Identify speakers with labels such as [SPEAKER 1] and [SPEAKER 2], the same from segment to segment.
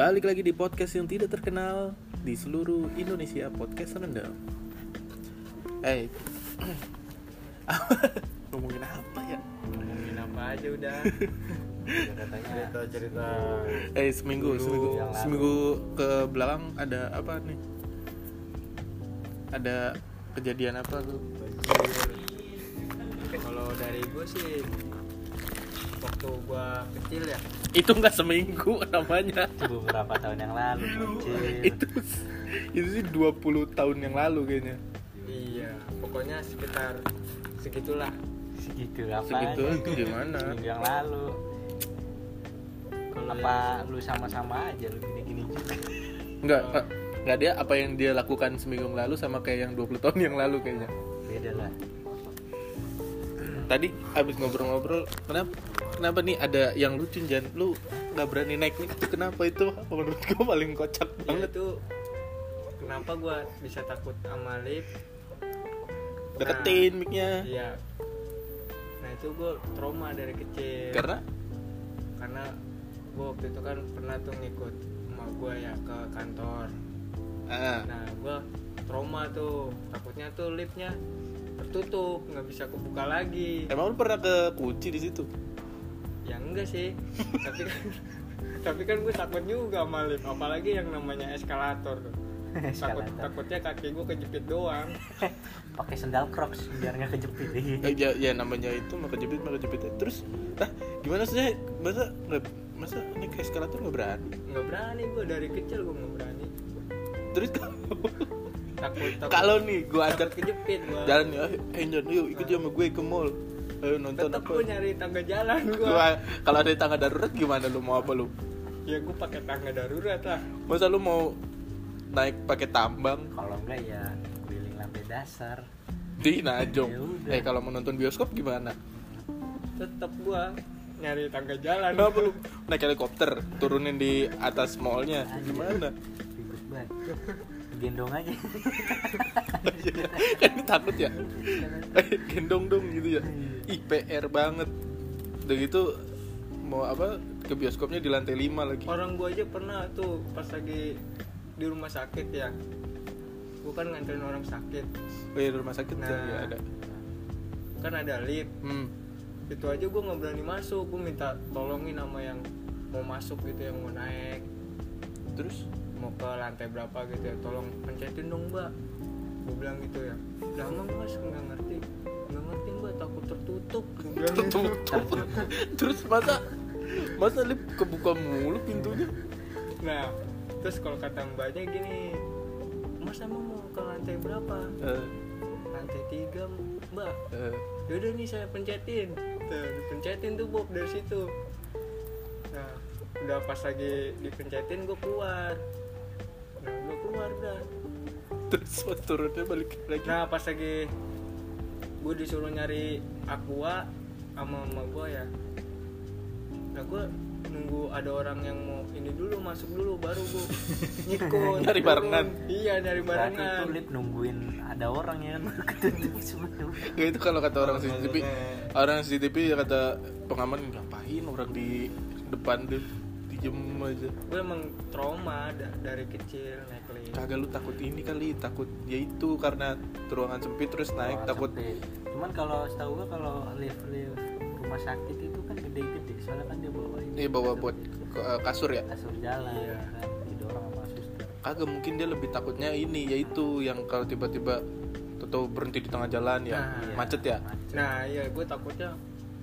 [SPEAKER 1] Balik lagi di podcast yang tidak terkenal di seluruh Indonesia Podcast Rendam. Eh, ngomongin apa ya?
[SPEAKER 2] ngomongin apa aja udah cerita cerita
[SPEAKER 1] Eh seminggu,
[SPEAKER 2] Dulu
[SPEAKER 1] seminggu, seminggu ke belakang ada apa nih? Ada kejadian apa tuh?
[SPEAKER 2] kalau dari gue sih waktu gue kecil ya
[SPEAKER 1] Itu nggak seminggu namanya.
[SPEAKER 3] itu beberapa tahun yang lalu
[SPEAKER 1] itu itu sih 20 tahun yang lalu kayaknya.
[SPEAKER 2] iya pokoknya sekitar segitulah
[SPEAKER 3] segitu apa
[SPEAKER 1] Segitu itu gimana?
[SPEAKER 3] seminggu yang lalu
[SPEAKER 2] kalau
[SPEAKER 3] apa lu sama-sama aja lu gini-gini juga
[SPEAKER 1] Enggak, Pak. Enggak dia apa yang dia lakukan seminggu yang lalu sama kayak yang 20 tahun yang lalu kayaknya.
[SPEAKER 3] beda lah
[SPEAKER 1] Tadi abis ngobrol-ngobrol, kenapa kenapa nih ada yang lucu Jan? Lu nggak berani naik nih? Kenapa itu? Menurut gua paling kocak
[SPEAKER 2] ya
[SPEAKER 1] banget.
[SPEAKER 2] itu kenapa gue bisa takut sama lift
[SPEAKER 1] Deketin mic-nya.
[SPEAKER 2] iya nah itu gue trauma dari kecil
[SPEAKER 1] Karena
[SPEAKER 2] karena gue waktu itu kan pernah tuh ngikut sama gue ya ke kantor
[SPEAKER 1] ah,
[SPEAKER 2] nah gue trauma tuh takutnya tuh liftnya tertutup nggak bisa kebuka lagi
[SPEAKER 1] emang lu pernah ke kunci di situ?
[SPEAKER 2] Ya enggak sih. Tapi kan tapi kan gue takut juga sama lift apalagi yang namanya eskalator tuh. Takut takutnya kaki gue kejepit doang.
[SPEAKER 3] Pakai sendal crocs biar nggak kejepit.
[SPEAKER 1] Eh, ya, ya namanya itu maka jepit maka jepit. Terus, ah gimana sih? Masa nggak masa naik eskalator nggak berani?
[SPEAKER 2] nggak berani gue. Dari kecil gue nggak berani.
[SPEAKER 1] Terus
[SPEAKER 2] takut takut.
[SPEAKER 1] Kalau nih gua ajak
[SPEAKER 2] kejepit gue
[SPEAKER 1] jalan ya, eh Jan, yuk ikut sama gue ke mall. Ayo nonton
[SPEAKER 2] tetap
[SPEAKER 1] apa?
[SPEAKER 2] gue nyari tangga jalan gue
[SPEAKER 1] Gua- kalau ada tangga darurat gimana lu mau apa lu?
[SPEAKER 2] ya gue pakai tangga darurat lah
[SPEAKER 1] Masa lu mau naik pakai tambang
[SPEAKER 3] kalau enggak ya keliling lantai dasar
[SPEAKER 1] di Najong?
[SPEAKER 3] Ya.
[SPEAKER 1] Eh kalau mau nonton bioskop gimana?
[SPEAKER 2] tetap gue nyari tangga jalan
[SPEAKER 1] Kenapa lu naik helikopter turunin di atas mallnya? Gimana?
[SPEAKER 3] ribet banget gendong aja
[SPEAKER 1] kan ini takut ya? Eh, Gendong dong gitu ya. Ih PR banget. Udah gitu mau apa ke bioskopnya di lantai 5 lagi.
[SPEAKER 2] orang gue aja pernah tuh pas lagi di rumah sakit ya gue kan nganterin orang sakit
[SPEAKER 1] Oh iya di rumah sakit
[SPEAKER 2] Nah.
[SPEAKER 1] ya ada.
[SPEAKER 2] kan ada lift
[SPEAKER 1] Hmm.
[SPEAKER 2] itu aja gue nggak berani masuk gue minta tolongin sama yang mau masuk gitu yang mau naik
[SPEAKER 1] Terus
[SPEAKER 2] mau ke lantai berapa gitu ya tolong pencetin dong mbak. Gue bilang gitu ya. Lama mas nggak ngerti. Nggak ngerti mbak takut tertutup. Gue bilang gitu.
[SPEAKER 1] tutup. Terus masa masa lift kebuka mulu pintunya?
[SPEAKER 2] nah terus kalau kata mbaknya gini mas emang mau ke lantai berapa?
[SPEAKER 1] Eh,
[SPEAKER 2] lantai tiga mbak.
[SPEAKER 1] Eh,
[SPEAKER 2] yaudah nih saya pencetin. Tuh dipencetin tuh Bob dari situ. Nah udah pas lagi dipencetin gue keluar gue keluar dah
[SPEAKER 1] terus pas turunnya balik lagi.
[SPEAKER 2] nah pas lagi gue disuruh nyari aqua sama mama gue ya. Nah gue nunggu ada orang yang mau ini dulu masuk dulu baru gue ngikut
[SPEAKER 1] Nyari barengan.
[SPEAKER 2] iya nyari barengan.
[SPEAKER 3] itu lip nungguin ada orang ya kan baru ketutup
[SPEAKER 1] Ya itu kalau kata orang CCTV, orang CCTV ya kata pengaman ngapain orang di depan deh dijem aja.
[SPEAKER 2] gue emang trauma da- dari kecil naik lift
[SPEAKER 1] Kagak lu takut ini kali, takut ya itu karena ruangan sempit terus naik
[SPEAKER 3] Ruangan
[SPEAKER 1] takut
[SPEAKER 3] sempit. cuman kalau setahu gua kalau lift lift rumah sakit itu kan gede-gede soalnya kan dia bawa ini
[SPEAKER 1] Dia bawa
[SPEAKER 3] kasur-
[SPEAKER 1] buat eh, kasur ya.
[SPEAKER 3] kasur jalan
[SPEAKER 2] Iya.
[SPEAKER 3] kan didorong sama suster
[SPEAKER 1] Kagak mungkin dia lebih takutnya ini yaitu yang kalau tiba-tiba atau berhenti di tengah jalan ya
[SPEAKER 2] Nah,
[SPEAKER 3] Iya,
[SPEAKER 1] macet ya.
[SPEAKER 3] macet.
[SPEAKER 2] nah iya gue takutnya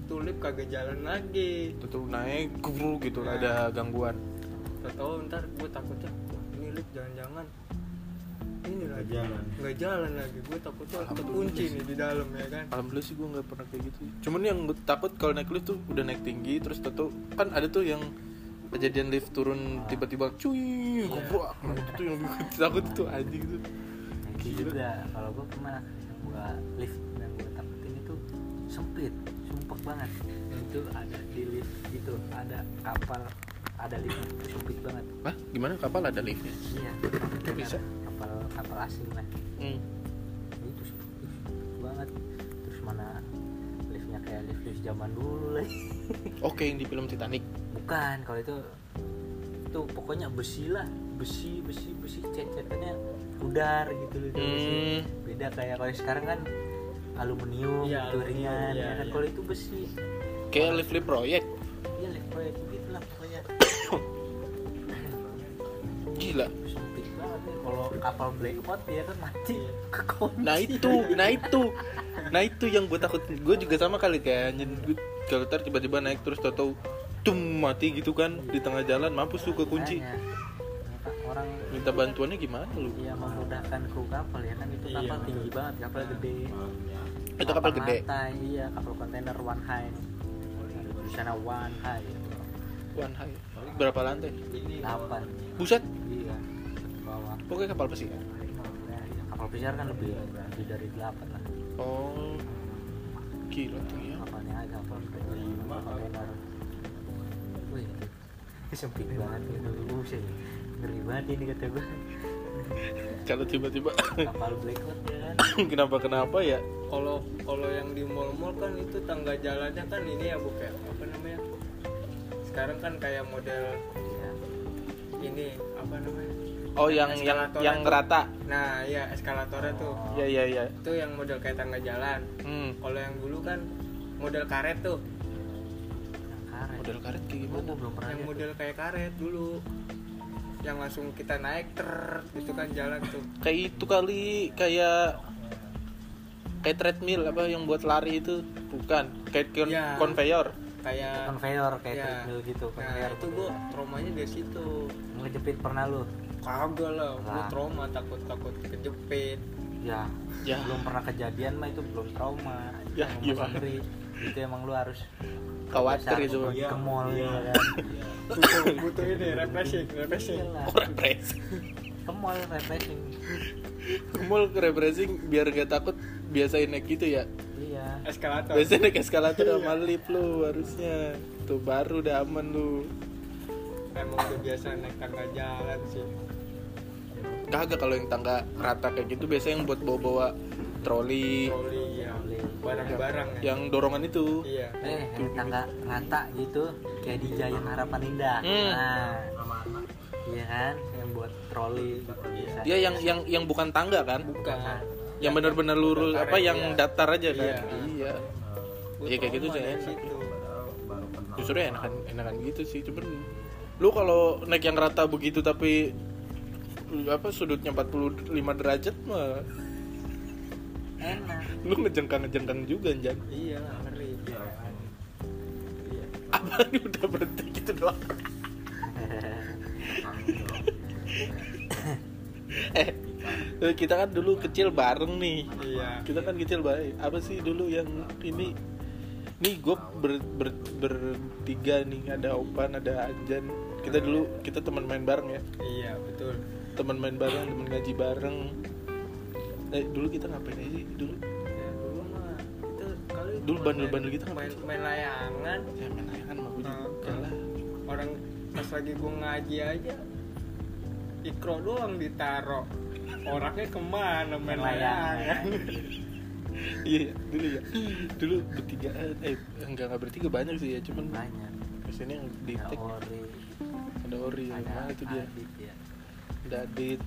[SPEAKER 2] tuh lift kagak jalan lagi.
[SPEAKER 1] Tuh naik guru gitu
[SPEAKER 2] Nah.
[SPEAKER 1] ada gangguan.
[SPEAKER 2] Tahu ntar gue takutnya ini lift jangan-jangan. Ini lagi.
[SPEAKER 4] jalan.
[SPEAKER 2] nggak jalan lagi. Gue takutnya terkunci nih di dalam ya kan?
[SPEAKER 1] Alhamdulillah sih gue nggak pernah kayak gitu. Cuman yang gue takut kalau naik lift tuh udah naik tinggi terus tahu kan ada tuh yang kejadian lift turun tiba-tiba cuy gobrak nah, itu tuh yang bikin takut tuh anjing tuh.
[SPEAKER 3] Nah, itu
[SPEAKER 1] Gila.
[SPEAKER 3] juga kalau gua pernah yang gua lift yang gua takutin itu sempit sumpek banget itu ada di lift itu ada kapal ada lift sempit banget
[SPEAKER 1] Hah? gimana kapal ada liftnya
[SPEAKER 3] iya
[SPEAKER 1] Kok bisa?
[SPEAKER 3] kapal kapal asing lah
[SPEAKER 1] hmm.
[SPEAKER 3] itu sempit banget terus mana liftnya kayak lift lift zaman dulu lagi
[SPEAKER 1] oke yang di film Titanic
[SPEAKER 3] bukan kalau itu itu pokoknya besi lah besi besi besi cet-cetannya pudar gitu loh itu.
[SPEAKER 1] Hmm.
[SPEAKER 3] beda kayak kalau sekarang kan aluminium
[SPEAKER 2] Iya, aluminium,
[SPEAKER 3] ringan
[SPEAKER 2] iya,
[SPEAKER 3] ya kan?
[SPEAKER 2] iya.
[SPEAKER 3] kalau itu besi.
[SPEAKER 1] Kayak lift lift proyek.
[SPEAKER 3] Ya lift proyek gitu lah pokoknya.
[SPEAKER 1] Gila.
[SPEAKER 3] Nih kalau kapal blackout dia kan mati. Kekunci
[SPEAKER 1] nah itu nah itu. Nah itu yang gue takut. Gue juga sama kali kayak gue kalau ntar tiba-tiba naik terus tau-tau tum mati gitu kan di tengah jalan mampus tuh kekunci
[SPEAKER 3] ternyata orang
[SPEAKER 1] minta bantuannya gimana lu?
[SPEAKER 3] Ya memudahkan kru kapal ya kan? Itu
[SPEAKER 2] Iya,
[SPEAKER 3] kapal tinggi banget kapal gede
[SPEAKER 1] itu kapal gede.
[SPEAKER 3] lantai, iya kapal kontainer one high. Ada tulisannya one high gitu.
[SPEAKER 1] one high. Berapa lantai?
[SPEAKER 3] Delapan.
[SPEAKER 1] Buset.
[SPEAKER 3] Iya bawah.
[SPEAKER 1] Pokoknya kapal pesiar.
[SPEAKER 3] Nah, iya, kapal pesiar kan lebih lebih dari delapan lah.
[SPEAKER 1] Oh gila tuh ya
[SPEAKER 3] kapalnya aja kapal kapal kontainer. Wih sempit banget itu buset ngeri banget ini kata gue
[SPEAKER 1] kalau tiba-tiba
[SPEAKER 3] kapal blackout ya kan.
[SPEAKER 1] kenapa kenapa ya?
[SPEAKER 2] Kalau kalau yang di mall-mall kan itu tangga jalannya kan ini ya bu kayak apa namanya? Sekarang kan kayak model
[SPEAKER 3] iya
[SPEAKER 2] ini apa namanya?
[SPEAKER 1] Oh yang yang yang
[SPEAKER 2] itu.
[SPEAKER 1] rata.
[SPEAKER 2] Nah ya eskalatornya tuh.
[SPEAKER 1] Ya ya ya
[SPEAKER 2] itu yang model kayak tangga jalan.
[SPEAKER 1] Hmm.
[SPEAKER 2] kalau yang dulu kan model karet tuh.
[SPEAKER 3] Yang karet.
[SPEAKER 1] Model karet kayak gimana?
[SPEAKER 3] Belum pernah
[SPEAKER 2] yang model kayak karet dulu yang langsung kita naik ter gitu kan jalan tuh
[SPEAKER 1] kayak itu kali kayak kayak treadmill apa yang buat lari itu bukan kayak kon
[SPEAKER 2] Ya.
[SPEAKER 1] conveyor
[SPEAKER 2] kayak
[SPEAKER 3] conveyor kayak
[SPEAKER 2] Ya.
[SPEAKER 3] treadmill gitu
[SPEAKER 2] nah
[SPEAKER 3] conveyor
[SPEAKER 2] itu gua traumanya dari situ
[SPEAKER 3] ngejepit pernah lu
[SPEAKER 2] kagak lah gua
[SPEAKER 3] Lah.
[SPEAKER 2] trauma takut takut kejepit
[SPEAKER 3] ya
[SPEAKER 1] Ya.
[SPEAKER 3] belum pernah kejadian mah itu belum trauma
[SPEAKER 1] Ya, gimana?
[SPEAKER 3] ngeri. itu emang lu harus
[SPEAKER 1] khawatir itu
[SPEAKER 3] pergi ke mall.
[SPEAKER 2] Iya.
[SPEAKER 3] ya kan
[SPEAKER 2] butuh butuh ini refreshing refreshing.
[SPEAKER 3] Iyalah.
[SPEAKER 1] orang pres
[SPEAKER 3] ke mall refreshing.
[SPEAKER 1] Mall refreshing biar gak takut biasain naik gitu ya?
[SPEAKER 3] Iya.
[SPEAKER 2] Eskalator.
[SPEAKER 1] Biasanya naik eskalator sama lift lu harusnya. Tuh baru udah aman lu.
[SPEAKER 2] Emang udah biasa naik tangga jalan sih.
[SPEAKER 1] Kagak kalau yang tangga rata kayak gitu biasanya yang buat bawa-bawa troli.
[SPEAKER 2] Ya
[SPEAKER 3] Troli.
[SPEAKER 2] Barang-barang ya.
[SPEAKER 1] Yang dorongan itu.
[SPEAKER 2] Iya.
[SPEAKER 3] Eh yang tangga rata gitu kayak di Giant Harapan Indah.
[SPEAKER 1] Hmm.
[SPEAKER 3] nah iya kan? Yang buat troli. Bisa
[SPEAKER 1] dia yang yang yang bukan tangga kan?
[SPEAKER 2] Bukan.
[SPEAKER 1] Yang benar-benar lurus
[SPEAKER 2] Datar
[SPEAKER 1] apa yang datar aja kan?
[SPEAKER 2] Iya.
[SPEAKER 1] iya.
[SPEAKER 2] Gua
[SPEAKER 1] Iya, kayak gitu
[SPEAKER 2] trauma
[SPEAKER 1] sih enak. justru ya enakan enakan gitu sih cuman lu kalau naik yang rata begitu tapi apa sudutnya 45 derajat mah
[SPEAKER 3] enak.
[SPEAKER 1] Lu ngejengkang ngejengkang juga Jan.
[SPEAKER 2] Iya ngeri. Iya
[SPEAKER 1] apa ini udah berhenti gitu doang? Eh eh, kita kan dulu kecil bareng nih.
[SPEAKER 2] Iya.
[SPEAKER 1] Kita kan kecil bareng. Apa sih dulu yang ini? Nih gue ber, ber, bertiga nih. Ada Opan ada Anjan. Kita dulu kita teman main bareng ya.
[SPEAKER 2] Iya betul.
[SPEAKER 1] Teman main bareng teman ngaji bareng eh, dulu kita ngapain aja sih? Dulu?
[SPEAKER 2] Ya dulu mah kali
[SPEAKER 1] Dulu bandel-bandel gitu ngapain
[SPEAKER 2] main, main layangan.
[SPEAKER 1] Ya main layangan mah gue
[SPEAKER 2] Nah,
[SPEAKER 1] juga lah
[SPEAKER 2] orang pas lagi gua ngaji aja ikro doang ditaro. Orangnya ke mana
[SPEAKER 3] main
[SPEAKER 2] layangan?
[SPEAKER 1] iya dulu ya. Dulu bertiga eh enggak enggak bertiga banyak sih ya. Cuman
[SPEAKER 3] banyak.
[SPEAKER 1] ke sini yang di
[SPEAKER 3] ada ori.
[SPEAKER 1] Ada Ori
[SPEAKER 3] ada
[SPEAKER 1] mana itu dia?
[SPEAKER 3] Ya.
[SPEAKER 1] ada Adit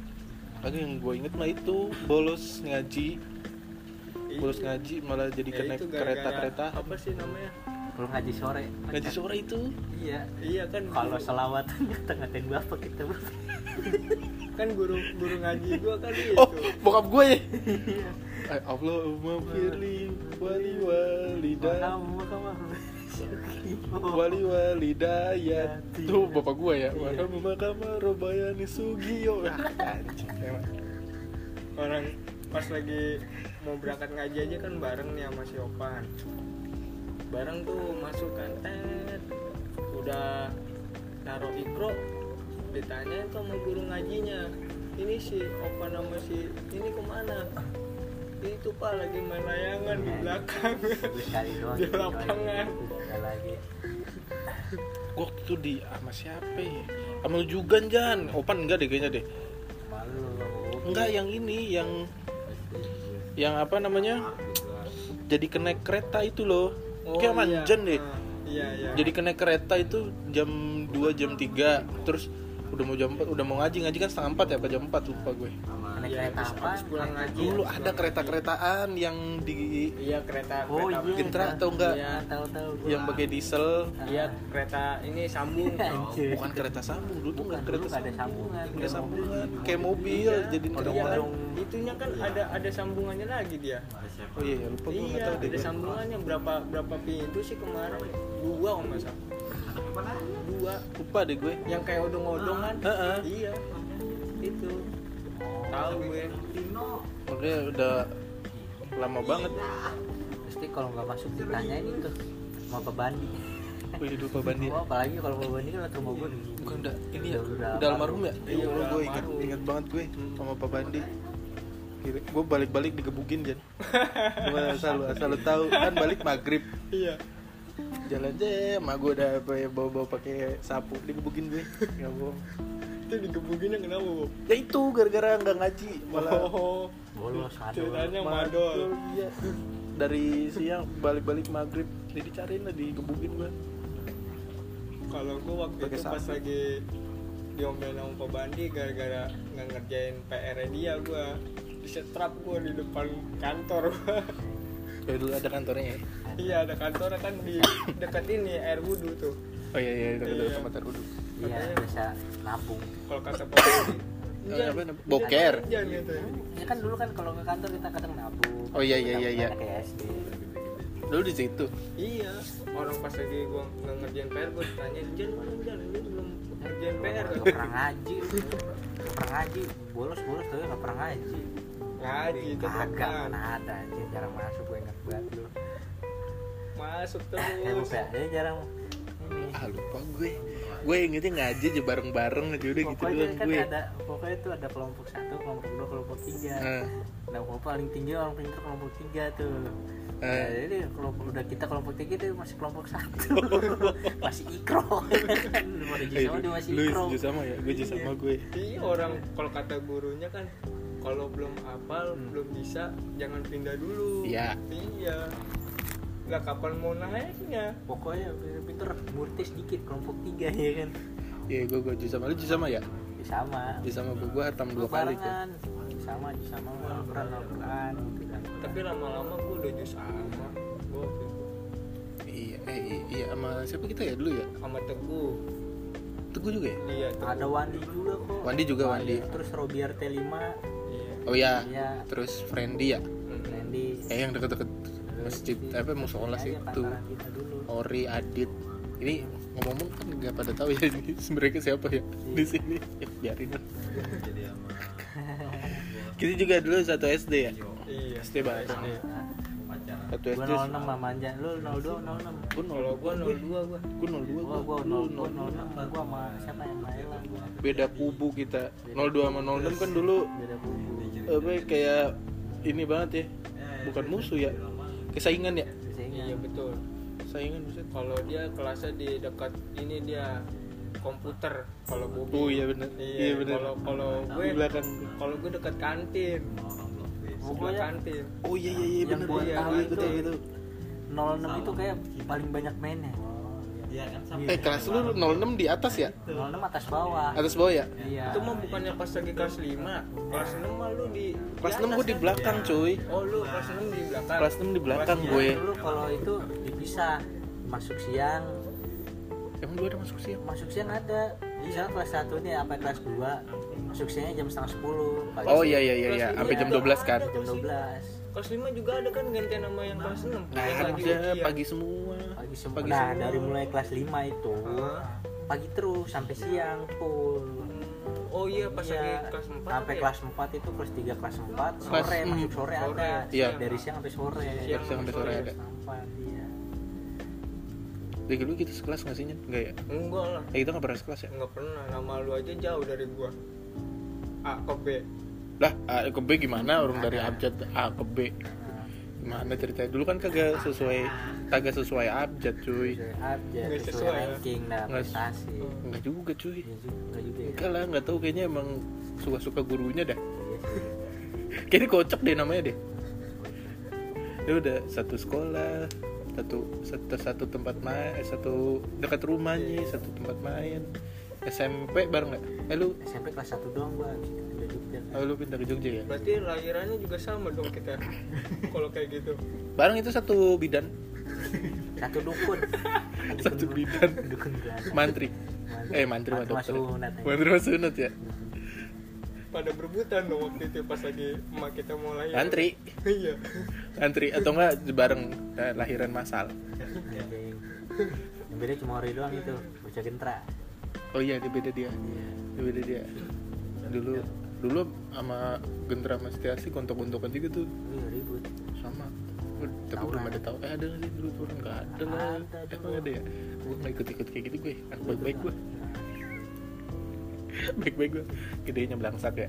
[SPEAKER 1] lagi yang gue inget mah itu bolos ngaji. Bolos ngaji malah jadi
[SPEAKER 2] Ya, gara-gara
[SPEAKER 1] kereta-kereta.
[SPEAKER 2] apa sih namanya?
[SPEAKER 3] Belum ngaji sore.
[SPEAKER 1] Ngaji sore itu?
[SPEAKER 3] Iya.
[SPEAKER 2] Iya kan
[SPEAKER 3] kalau selawatan tengah-tengah bapak kita
[SPEAKER 2] kan guru guru ngaji gua kan itu.
[SPEAKER 1] Oh bokap gue ya? Eh, Allahumma firli wali walidah wali walidayat tuh bapak gue ya. Maka makama robayani sugiyo Ah,
[SPEAKER 2] orang pas lagi mau berangkat ngaji aja kan bareng nih sama si Opan. Bareng tuh masuk kan udah taruh ikro ditanya tuh sama guru ngajinya. Ini si Opan sama si ini ke mana itu pak lagi main layangan di belakang.
[SPEAKER 3] Terus sekali doang
[SPEAKER 2] Di lapangan.
[SPEAKER 3] lagi.
[SPEAKER 1] Gua waktu itu di sama siapa ya? Sama lu juga Jan. Opan enggak deh kayaknya deh.
[SPEAKER 3] Malu
[SPEAKER 1] enggak yang ini yang yang apa namanya? Jadi kena kereta itu loh. Kayak
[SPEAKER 2] iya.
[SPEAKER 1] manjan deh.
[SPEAKER 2] Ah, iya iya.
[SPEAKER 1] Jadi kena kereta itu jam 2 jam 3 terus udah mau jam 4 udah mau ngaji. Ngaji kan setengah 4 ya apa jam 4 lupa gue.
[SPEAKER 3] Naik
[SPEAKER 2] Iya,
[SPEAKER 3] kereta apa?
[SPEAKER 2] pulang ngaji.
[SPEAKER 1] dulu ada kereta-keretaan yang di
[SPEAKER 2] iya kereta
[SPEAKER 3] oh
[SPEAKER 2] kereta
[SPEAKER 3] iya
[SPEAKER 1] Gentra atau enggak?
[SPEAKER 3] Iya, tahu tahu gua.
[SPEAKER 1] yang pakai diesel.
[SPEAKER 2] Iya kereta ini sambung.
[SPEAKER 3] Anjir.
[SPEAKER 1] bukan kereta sambung. Dulu tuh nggak
[SPEAKER 3] dulu
[SPEAKER 1] kereta
[SPEAKER 3] nggak ada sambungan.
[SPEAKER 1] nggak
[SPEAKER 3] Kayak
[SPEAKER 1] sambungan. Kayak mobil
[SPEAKER 2] Iya.
[SPEAKER 1] jadi
[SPEAKER 2] Iya,
[SPEAKER 1] kereta
[SPEAKER 2] itunya kan ada ada sambungannya lagi dia.
[SPEAKER 1] Oh iya lupa gue nggak
[SPEAKER 2] iya
[SPEAKER 1] tahu deh
[SPEAKER 2] ada sambungannya. Berapa berapa pintu sih kemarin? Dua om masa dua.
[SPEAKER 1] Lupa deh gue.
[SPEAKER 2] Yang kayak odong-odong kan
[SPEAKER 1] Heeh.
[SPEAKER 2] iya. Itu. Tahu gue.
[SPEAKER 1] Makanya udah lama banget.
[SPEAKER 3] Pasti kalau nggak masuk ditanyain itu mau ke Bandi.
[SPEAKER 1] Wih, hidup Pak Bandi.
[SPEAKER 3] Oh, apalagi kalau mau Bandi kan rumah gue
[SPEAKER 1] bukan udah ini ya
[SPEAKER 3] Udah-
[SPEAKER 1] udah,
[SPEAKER 3] udah
[SPEAKER 1] almarhum ya?
[SPEAKER 2] Iya,
[SPEAKER 1] iya
[SPEAKER 2] udah
[SPEAKER 1] gue ingat ingat banget gue sama Pak Bandi. Kira, gue balik-balik digebukin Jan. Gue asal lu asal lu tahu. Kan balik maghrib.
[SPEAKER 2] Iya
[SPEAKER 1] jalan deh emak gue udah apa ya, bawa-bawa pakai sapu. Digebukin gue. Nggak bohong.
[SPEAKER 2] Itu digebukinnya kenapa bu
[SPEAKER 1] ya itu gara-gara nggak ngaji malah
[SPEAKER 2] oh.
[SPEAKER 3] Bolos
[SPEAKER 2] ceritanya madol.
[SPEAKER 1] Iya. Dari siang balik-balik maghrib jadi dicariin lah digebukin gue
[SPEAKER 2] kalau gue waktu
[SPEAKER 1] Pakai
[SPEAKER 2] itu pas
[SPEAKER 1] sapu.
[SPEAKER 2] lagi diomelin sama Pak Bandi gara-gara nggak ngerjain PR dia gue disetrap gue di depan kantor
[SPEAKER 1] kayak dulu ada kantornya ya?
[SPEAKER 2] Iya ada kantornya kan di dekat ini air wudhu tuh.
[SPEAKER 1] Oh iya iya itu
[SPEAKER 2] Iya.
[SPEAKER 1] iya. tempat terkudu
[SPEAKER 3] iya biasa nabung
[SPEAKER 2] kalau kata Pak Bandi
[SPEAKER 1] Oh,
[SPEAKER 2] "Jan,
[SPEAKER 1] apa namanya? Boker."
[SPEAKER 2] Jan gitu.
[SPEAKER 3] Ya kan dulu kan kalau ke kantor kita kadang nabung.
[SPEAKER 1] Oh, iya, iya, iya, iya. dulu di situ?
[SPEAKER 2] Iya. Orang pas lagi gue nggak ngerjain PR gue ditanya Jan mana Jan? Lu belum ngerjain PR
[SPEAKER 3] nggak pernah ngaji. Nggak pernah ngaji. Bolos bolos tapi nggak pernah ngaji
[SPEAKER 2] ngaji itu
[SPEAKER 3] kagak
[SPEAKER 2] kan
[SPEAKER 3] mana ada anjir jarang masuk gue ingat banget dulu
[SPEAKER 2] masuk
[SPEAKER 3] ya
[SPEAKER 2] terus.
[SPEAKER 3] lupa ya jarang. Ini.
[SPEAKER 1] Ah lupa gue gue ingetnya ngaji aja bareng-bareng aja udah gitu
[SPEAKER 3] pokoknya
[SPEAKER 1] doang
[SPEAKER 3] kan
[SPEAKER 1] gue
[SPEAKER 3] ada pokoknya itu ada kelompok satu kelompok dua kelompok tiga.
[SPEAKER 1] Nah,
[SPEAKER 3] nah kelompok paling tinggi orang pintar kelompok tiga tuh.
[SPEAKER 1] Eh.
[SPEAKER 3] Nah, jadi kelompok udah kita kelompok tiga itu masih kelompok satu. Masih ikro. Kan pada
[SPEAKER 1] eh,
[SPEAKER 3] sama dia masih
[SPEAKER 1] lu
[SPEAKER 3] ikro.
[SPEAKER 1] juga sama ya gue juga sama gue
[SPEAKER 2] iya orang kalau kata gurunya kan kalau belum hafal
[SPEAKER 3] Hmm.
[SPEAKER 2] belum bisa jangan pindah dulu.
[SPEAKER 1] Iya.
[SPEAKER 2] iya. Lah kapan mau naiknya
[SPEAKER 3] pokoknya pintar murtis dikit kelompok tiga ya kan?
[SPEAKER 1] Iya gue gue sama lu sama ya?
[SPEAKER 3] Sama.
[SPEAKER 1] Juga sama gue gue hatam dua kali
[SPEAKER 3] barengan. Sama sama Al-Quran Al-Quran gitu kan.
[SPEAKER 2] Tapi lama-lama gue udah jus sama gue
[SPEAKER 1] iya eh, iya sama siapa kita ya dulu ya?
[SPEAKER 2] Sama teguh.
[SPEAKER 1] Teguh juga ya?
[SPEAKER 2] Iya teguh.
[SPEAKER 3] Ada Wandi juga kok.
[SPEAKER 1] Wandi juga Wandi.
[SPEAKER 3] Terus Robiar T5
[SPEAKER 2] iya
[SPEAKER 1] oh ya
[SPEAKER 3] Iya.
[SPEAKER 1] terus Friendly ya?
[SPEAKER 3] Randy
[SPEAKER 1] eh yang deket-deket masjid apa musola sih
[SPEAKER 3] dulu.
[SPEAKER 1] Ori Adit. Ini ngomong-ngomong kan nggak pada tahu ya ini mereka siapa ya? Di sini. Ya, biarin lah. Kita juga dulu satu SD ya?
[SPEAKER 2] Iya.
[SPEAKER 1] SD bareng satu
[SPEAKER 3] gue
[SPEAKER 1] SD
[SPEAKER 3] 06 sama Manja lu 02 06
[SPEAKER 1] gue
[SPEAKER 2] kalau gue 02 gue
[SPEAKER 1] gue nol dua
[SPEAKER 3] gua. Gua
[SPEAKER 1] lu
[SPEAKER 3] 0 gua 06 gua sama siapa yang main lah. Gua
[SPEAKER 1] beda kubu kita. 02 sama 06 kan dulu.
[SPEAKER 3] Beda kubu
[SPEAKER 1] apa ya, kayak ini banget ya. Bukan musuh ya. kesaingan ya?
[SPEAKER 3] Saya
[SPEAKER 2] iya betul.
[SPEAKER 1] Saingan buset
[SPEAKER 2] kalau dia kelasnya di dekat ini dia komputer. Kalau Bobi
[SPEAKER 1] oh iya benar
[SPEAKER 2] iya,
[SPEAKER 1] iya benar
[SPEAKER 2] kalau kalau gue
[SPEAKER 1] di belakang
[SPEAKER 2] kalau gue dekat kantin. Sebelah
[SPEAKER 3] Pokoknya-
[SPEAKER 2] kantin.
[SPEAKER 1] Oh iya iya iya
[SPEAKER 3] yang
[SPEAKER 1] benar
[SPEAKER 3] gua
[SPEAKER 1] iya,
[SPEAKER 3] tahu
[SPEAKER 1] iya,
[SPEAKER 3] itu
[SPEAKER 1] betul, betul.
[SPEAKER 3] 06 itu kayak paling banyak mainnya
[SPEAKER 1] eh kelas lu 06 di atas ya?
[SPEAKER 3] 06 atas bawah.
[SPEAKER 1] Atas bawah ya?
[SPEAKER 3] Iya.
[SPEAKER 2] Itu mah bukannya pas lagi kelas 5 kelas 6 mah lu di
[SPEAKER 1] kelas
[SPEAKER 2] di
[SPEAKER 1] 6 gue di
[SPEAKER 2] kan?
[SPEAKER 1] belakang cuy.
[SPEAKER 2] Oh lu kelas 6 di belakang.
[SPEAKER 1] Kelas 6 di belakang
[SPEAKER 2] Kelas
[SPEAKER 1] gue.
[SPEAKER 3] dulu kalau itu dipisah masuk siang.
[SPEAKER 1] Emang lu ada masuk sih
[SPEAKER 3] masuk siang ada. Misalnya kelas 1 nih apa kelas 2 masuk siangnya jam setengah 10 pagi
[SPEAKER 1] oh iya iya iya iya.
[SPEAKER 2] Kelas
[SPEAKER 1] sampai jam
[SPEAKER 2] lima
[SPEAKER 1] 12 kan?
[SPEAKER 3] jam 12
[SPEAKER 2] kelas 5 juga ada kan gantian nama yang kelas 6
[SPEAKER 1] nggak
[SPEAKER 2] yang lagi
[SPEAKER 1] ada pagi semua
[SPEAKER 3] Pagi nah
[SPEAKER 1] semua.
[SPEAKER 3] dari mulai kelas 5 itu
[SPEAKER 2] Hah?
[SPEAKER 3] pagi terus sampai siang full
[SPEAKER 2] oh iya pas
[SPEAKER 3] Iya,
[SPEAKER 2] lagi kelas 4
[SPEAKER 3] sampai kelas 4 itu kelas 3 kelas 4 sore
[SPEAKER 1] Kelas-
[SPEAKER 3] masuk sore
[SPEAKER 2] sore.
[SPEAKER 3] ada
[SPEAKER 1] Iya.
[SPEAKER 3] dari siang sampai sore
[SPEAKER 2] Siang
[SPEAKER 1] sampai sore ada.
[SPEAKER 3] Sampai, iya.
[SPEAKER 1] Dari dulu kita sekelas nggak sih Nyen? Enggak ya?
[SPEAKER 2] enggak lah
[SPEAKER 1] Eh, kita nggak pernah sekelas ya?
[SPEAKER 2] enggak pernah nama lu aja jauh dari gua A ke B
[SPEAKER 1] Lah, A ke B gimana? Orang dari abjad A ke B Gimana ceritanya? Dulu kan kagak sesuai Kagak sesuai abjad cuy.
[SPEAKER 3] Sesuai abjad
[SPEAKER 2] Nggak
[SPEAKER 3] sesuai
[SPEAKER 2] sesuai ya?
[SPEAKER 3] ranking nah prestasi
[SPEAKER 1] Enggak juga cuy.
[SPEAKER 3] Iya juga ya?
[SPEAKER 1] Enggak lah, nggak tahu kayaknya emang suka-suka gurunya dah
[SPEAKER 3] Iya.
[SPEAKER 1] Kayaknya kocak deh namanya deh. Dia udah satu sekolah satu satu, satu tempat main eh, satu dekat rumahnya satu tempat main. SMP bareng nggak? Eh lu?
[SPEAKER 3] SMP kelas 1 doang itu pindah Jogja kan.
[SPEAKER 1] oh, lu pindah ke Jogja ya?
[SPEAKER 2] Berarti lahirannya juga sama dong kita kalau kayak gitu.
[SPEAKER 1] Bareng itu satu bidan.
[SPEAKER 3] Satu dukun.
[SPEAKER 1] Satu bidan.
[SPEAKER 3] dukun gratis.
[SPEAKER 1] Mantri. Eh mantri mah
[SPEAKER 3] Mantri.
[SPEAKER 1] dokter
[SPEAKER 3] masuk sunat ya.
[SPEAKER 1] mantri mah sunat ya.
[SPEAKER 2] Pada berebutan dong waktu itu pas lagi emak kita mau lahir.
[SPEAKER 1] Ngantri.
[SPEAKER 2] iya.
[SPEAKER 1] Antri atau enggak bareng eh, lahiran masal
[SPEAKER 3] yang beda cuma ori doang itu bocah gentra.
[SPEAKER 1] Oh iya dia beda dia. Dia beda dia. Dulu dulu sama Gendra sama Setiasi kontok-kontokan juga tuh.
[SPEAKER 3] Iya ribut.
[SPEAKER 1] Sama. Tapi
[SPEAKER 3] Tawuran.
[SPEAKER 1] belum ada tahu. Eh ada nggak sih? Dulu tuh nggak ada lah. Emang ada ya? Gue nggak ikut ikut kayak gitu gue. Anak baik baik gue baik baik gue gedenya belangsak ya?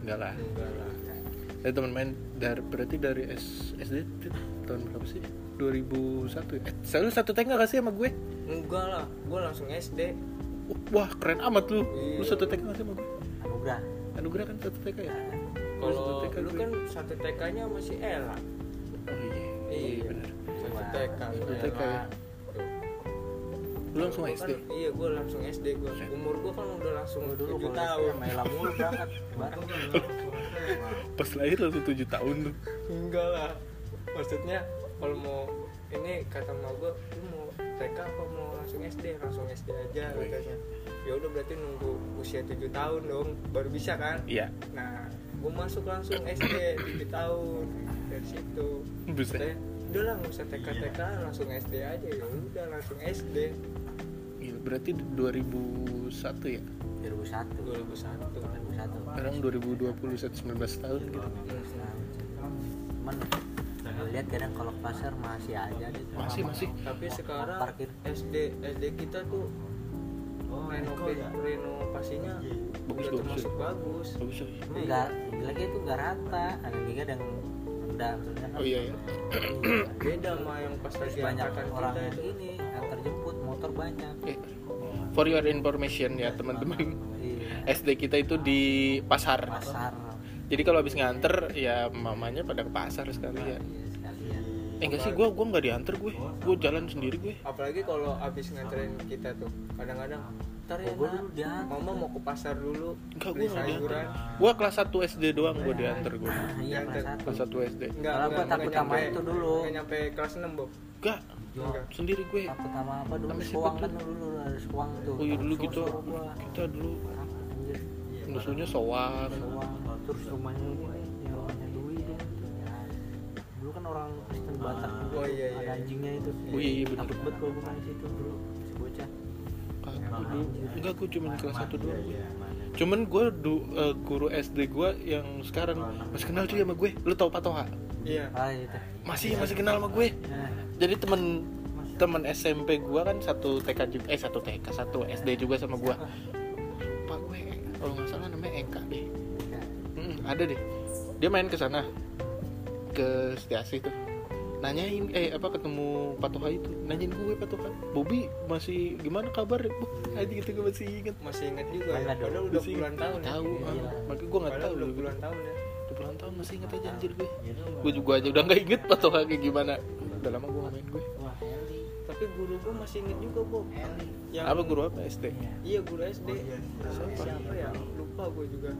[SPEAKER 1] Enggak lah.
[SPEAKER 2] Enggak lah.
[SPEAKER 1] Saya teman main dari berarti dari S, SD tahun berapa sih? 2001 ya? eh selalu satu TK gak sih sama gue?
[SPEAKER 2] Enggak lah. Gue langsung SD
[SPEAKER 1] wah keren amat lu. Lu
[SPEAKER 2] Iya.
[SPEAKER 1] satu TK gak sih sama gue?
[SPEAKER 3] Anugerah
[SPEAKER 1] anugerah kan satu TK ya?
[SPEAKER 2] Kalau
[SPEAKER 1] satu TK
[SPEAKER 2] lu kan satu TK nya masih Ella
[SPEAKER 1] oh iya. Iya. Benar
[SPEAKER 2] satu TK
[SPEAKER 1] satu. TK ya.
[SPEAKER 2] Tuh.
[SPEAKER 1] lu langsung
[SPEAKER 2] Gua
[SPEAKER 1] SD
[SPEAKER 2] kan, iya gue langsung SD gue umur gue kan udah langsung
[SPEAKER 3] Gua dulu
[SPEAKER 2] 7
[SPEAKER 3] kalau
[SPEAKER 2] tahun.
[SPEAKER 3] sama Ella mulu berangkat bareng
[SPEAKER 1] pas lahir langsung 7 tahun lu.
[SPEAKER 2] Enggak lah. Maksudnya kalau mau ini kata emak gue lu mau TK apa mau langsung SD langsung SD aja
[SPEAKER 1] Oh, iya.
[SPEAKER 2] katanya ya udah berarti nunggu usia 7 tahun dong baru bisa kan?
[SPEAKER 1] Iya.
[SPEAKER 2] Nah gue masuk langsung SD 7 tahun dari situ.
[SPEAKER 1] Buset.
[SPEAKER 2] Udah lah nggak usah TK TK langsung SD aja. Ya udah langsung SD
[SPEAKER 1] Gila, berarti 2001 ya?
[SPEAKER 3] 2001
[SPEAKER 2] 2001
[SPEAKER 3] 2001
[SPEAKER 1] sekarang 2020 satu 19 tahun gitu.
[SPEAKER 3] Cuman gue lihat kadang kalau pasar masih aja tuh
[SPEAKER 1] Masih, masih.
[SPEAKER 2] tapi sekarang
[SPEAKER 3] parkir.
[SPEAKER 2] SD SD kita tuh renovasi renovasinya
[SPEAKER 1] Bagus, bagus,
[SPEAKER 2] termasuk
[SPEAKER 1] ya.
[SPEAKER 2] bagus
[SPEAKER 1] bagus. Ya
[SPEAKER 3] enggak lagi itu enggak rata. Ada juga yang rendah maksudnya kan.
[SPEAKER 1] Oh iya ya
[SPEAKER 3] Iya.
[SPEAKER 2] beda sama yang pas lagi
[SPEAKER 3] banyak orang
[SPEAKER 2] kita
[SPEAKER 3] yang
[SPEAKER 2] itu.
[SPEAKER 3] ini antar jemput motor banyak.
[SPEAKER 1] Eh, for your information ya teman-teman.
[SPEAKER 3] iya.
[SPEAKER 1] SD kita itu di pasar.
[SPEAKER 3] Pasar.
[SPEAKER 1] Jadi kalau habis nganter ya mamanya pada ke pasar sekalian
[SPEAKER 3] iya. sekalian
[SPEAKER 1] eh enggak sih gue gua nggak diantar gue. Gue jalan sendiri gue.
[SPEAKER 2] Apalagi kalau abis nganterin kita tuh kadang-kadang ntar ya
[SPEAKER 3] Oh,
[SPEAKER 2] nak, mama mau ke pasar dulu
[SPEAKER 1] enggak gue nggak diantar. gue kelas 1 SD doang gue diantar gue.
[SPEAKER 3] Iya kelas satu.
[SPEAKER 1] Kelas 1 SD
[SPEAKER 2] enggak
[SPEAKER 3] Kalau gua takut sama itu dulu.
[SPEAKER 2] enggak nyampe kelas 6 bu
[SPEAKER 1] enggak
[SPEAKER 2] enggak
[SPEAKER 1] sendiri gue.
[SPEAKER 3] Takut sama apa dulu?
[SPEAKER 1] Tuh?
[SPEAKER 3] kan dulu ada suang tuh.
[SPEAKER 1] Oh iya dulu gitu kita dulu.
[SPEAKER 3] Anjir.
[SPEAKER 1] musuhnya soang
[SPEAKER 3] suang terus rumahnya ya. Dulu kan orang Kristen Batak juga
[SPEAKER 2] Oh, iya, iya,
[SPEAKER 3] ada
[SPEAKER 2] iya.
[SPEAKER 3] anjingnya itu
[SPEAKER 1] Oh, iya, iya, bener.
[SPEAKER 3] takut banget kalau gue main situ dulu si bocah
[SPEAKER 1] Aku dulu enggak gue cuma kelas 1 doang gue. Cuman gue du, eh, guru SD gue yang sekarang masih kenal cuy sama gue. Lu tau Patoha?
[SPEAKER 2] iya
[SPEAKER 3] ah itu
[SPEAKER 1] Masih masih kenal sama gue. Jadi temen temen SMP gue kan satu TK juga eh satu TK satu SD juga sama gue. Pak gue kalau nggak salah namanya Eka deh.
[SPEAKER 3] ya.
[SPEAKER 1] Mm, ada deh. Dia main ke sana ke Setiasi tuh. Nanyain eh apa ketemu Patoha itu. Nanyain gue Patoha. Bobby masih gimana kabar? Wah, aja gitu gue masih inget.
[SPEAKER 2] masih inget juga ya. Padahal udah
[SPEAKER 1] Masih
[SPEAKER 2] puluhan tahun ya.
[SPEAKER 1] tahu
[SPEAKER 3] Iya.
[SPEAKER 1] ah. makanya gue nggak tahu.
[SPEAKER 2] udah puluhan tahun ya.
[SPEAKER 1] Udah puluhan tahun masih inget aja anjir gue.
[SPEAKER 3] Iya.
[SPEAKER 1] gue juga aja udah nggak inget patoha kayak gimana. Udah lama gue main gue.
[SPEAKER 3] Wah Eli
[SPEAKER 2] tapi guru gue masih inget juga Bob. Yang
[SPEAKER 1] apa guru apa? SD
[SPEAKER 2] iya guru SD namanya siapa ya? Lupa gue juga.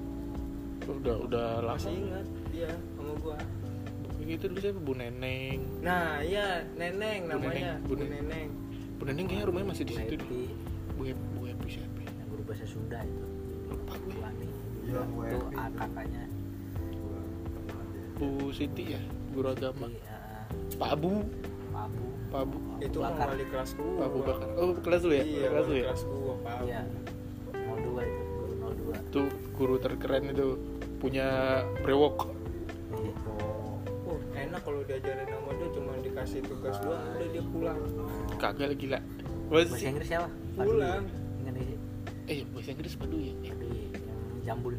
[SPEAKER 1] Udah udah lama.
[SPEAKER 2] Masih ingat dia sama gue
[SPEAKER 1] gitu dulu siapa Bu Neneng.
[SPEAKER 2] Nah iya neneng
[SPEAKER 1] Bu
[SPEAKER 2] namanya
[SPEAKER 1] Neneng, Bu
[SPEAKER 2] Bu
[SPEAKER 1] Neneng. Bu Neneng kayaknya rumahnya masih di situ deh.
[SPEAKER 3] Happy.
[SPEAKER 1] Bu Happy Bu Happy siapa ya?
[SPEAKER 3] yang guru bahasa Sunda itu.
[SPEAKER 1] Lupa gue.
[SPEAKER 4] Iya, Bu
[SPEAKER 3] itu
[SPEAKER 4] Happy.
[SPEAKER 3] ah, kakaknya.
[SPEAKER 1] Bu Siti ya guru agama.
[SPEAKER 3] Di uh,
[SPEAKER 1] Pak Abu.
[SPEAKER 3] Abu.
[SPEAKER 1] Pak Abu.
[SPEAKER 2] Itu
[SPEAKER 3] Bakar.
[SPEAKER 2] wali kelas gue
[SPEAKER 1] Pak Abu Bakar. Oh kelas lu ya?
[SPEAKER 2] Iya
[SPEAKER 1] kelas lu ya?
[SPEAKER 2] kelas gue Pak Abu.
[SPEAKER 3] Iya. 02 itu guru 02
[SPEAKER 1] tuh guru terkeren itu punya brewok
[SPEAKER 2] dikasih tugas doang udah dia pulang.
[SPEAKER 1] Kagak lagi lah
[SPEAKER 3] bahasa
[SPEAKER 1] masih.
[SPEAKER 3] Inggris siapa?
[SPEAKER 2] Pulang.
[SPEAKER 3] Ingat sih
[SPEAKER 1] eh bahasa Inggris Padu ya? Eh,
[SPEAKER 3] Padu jambul.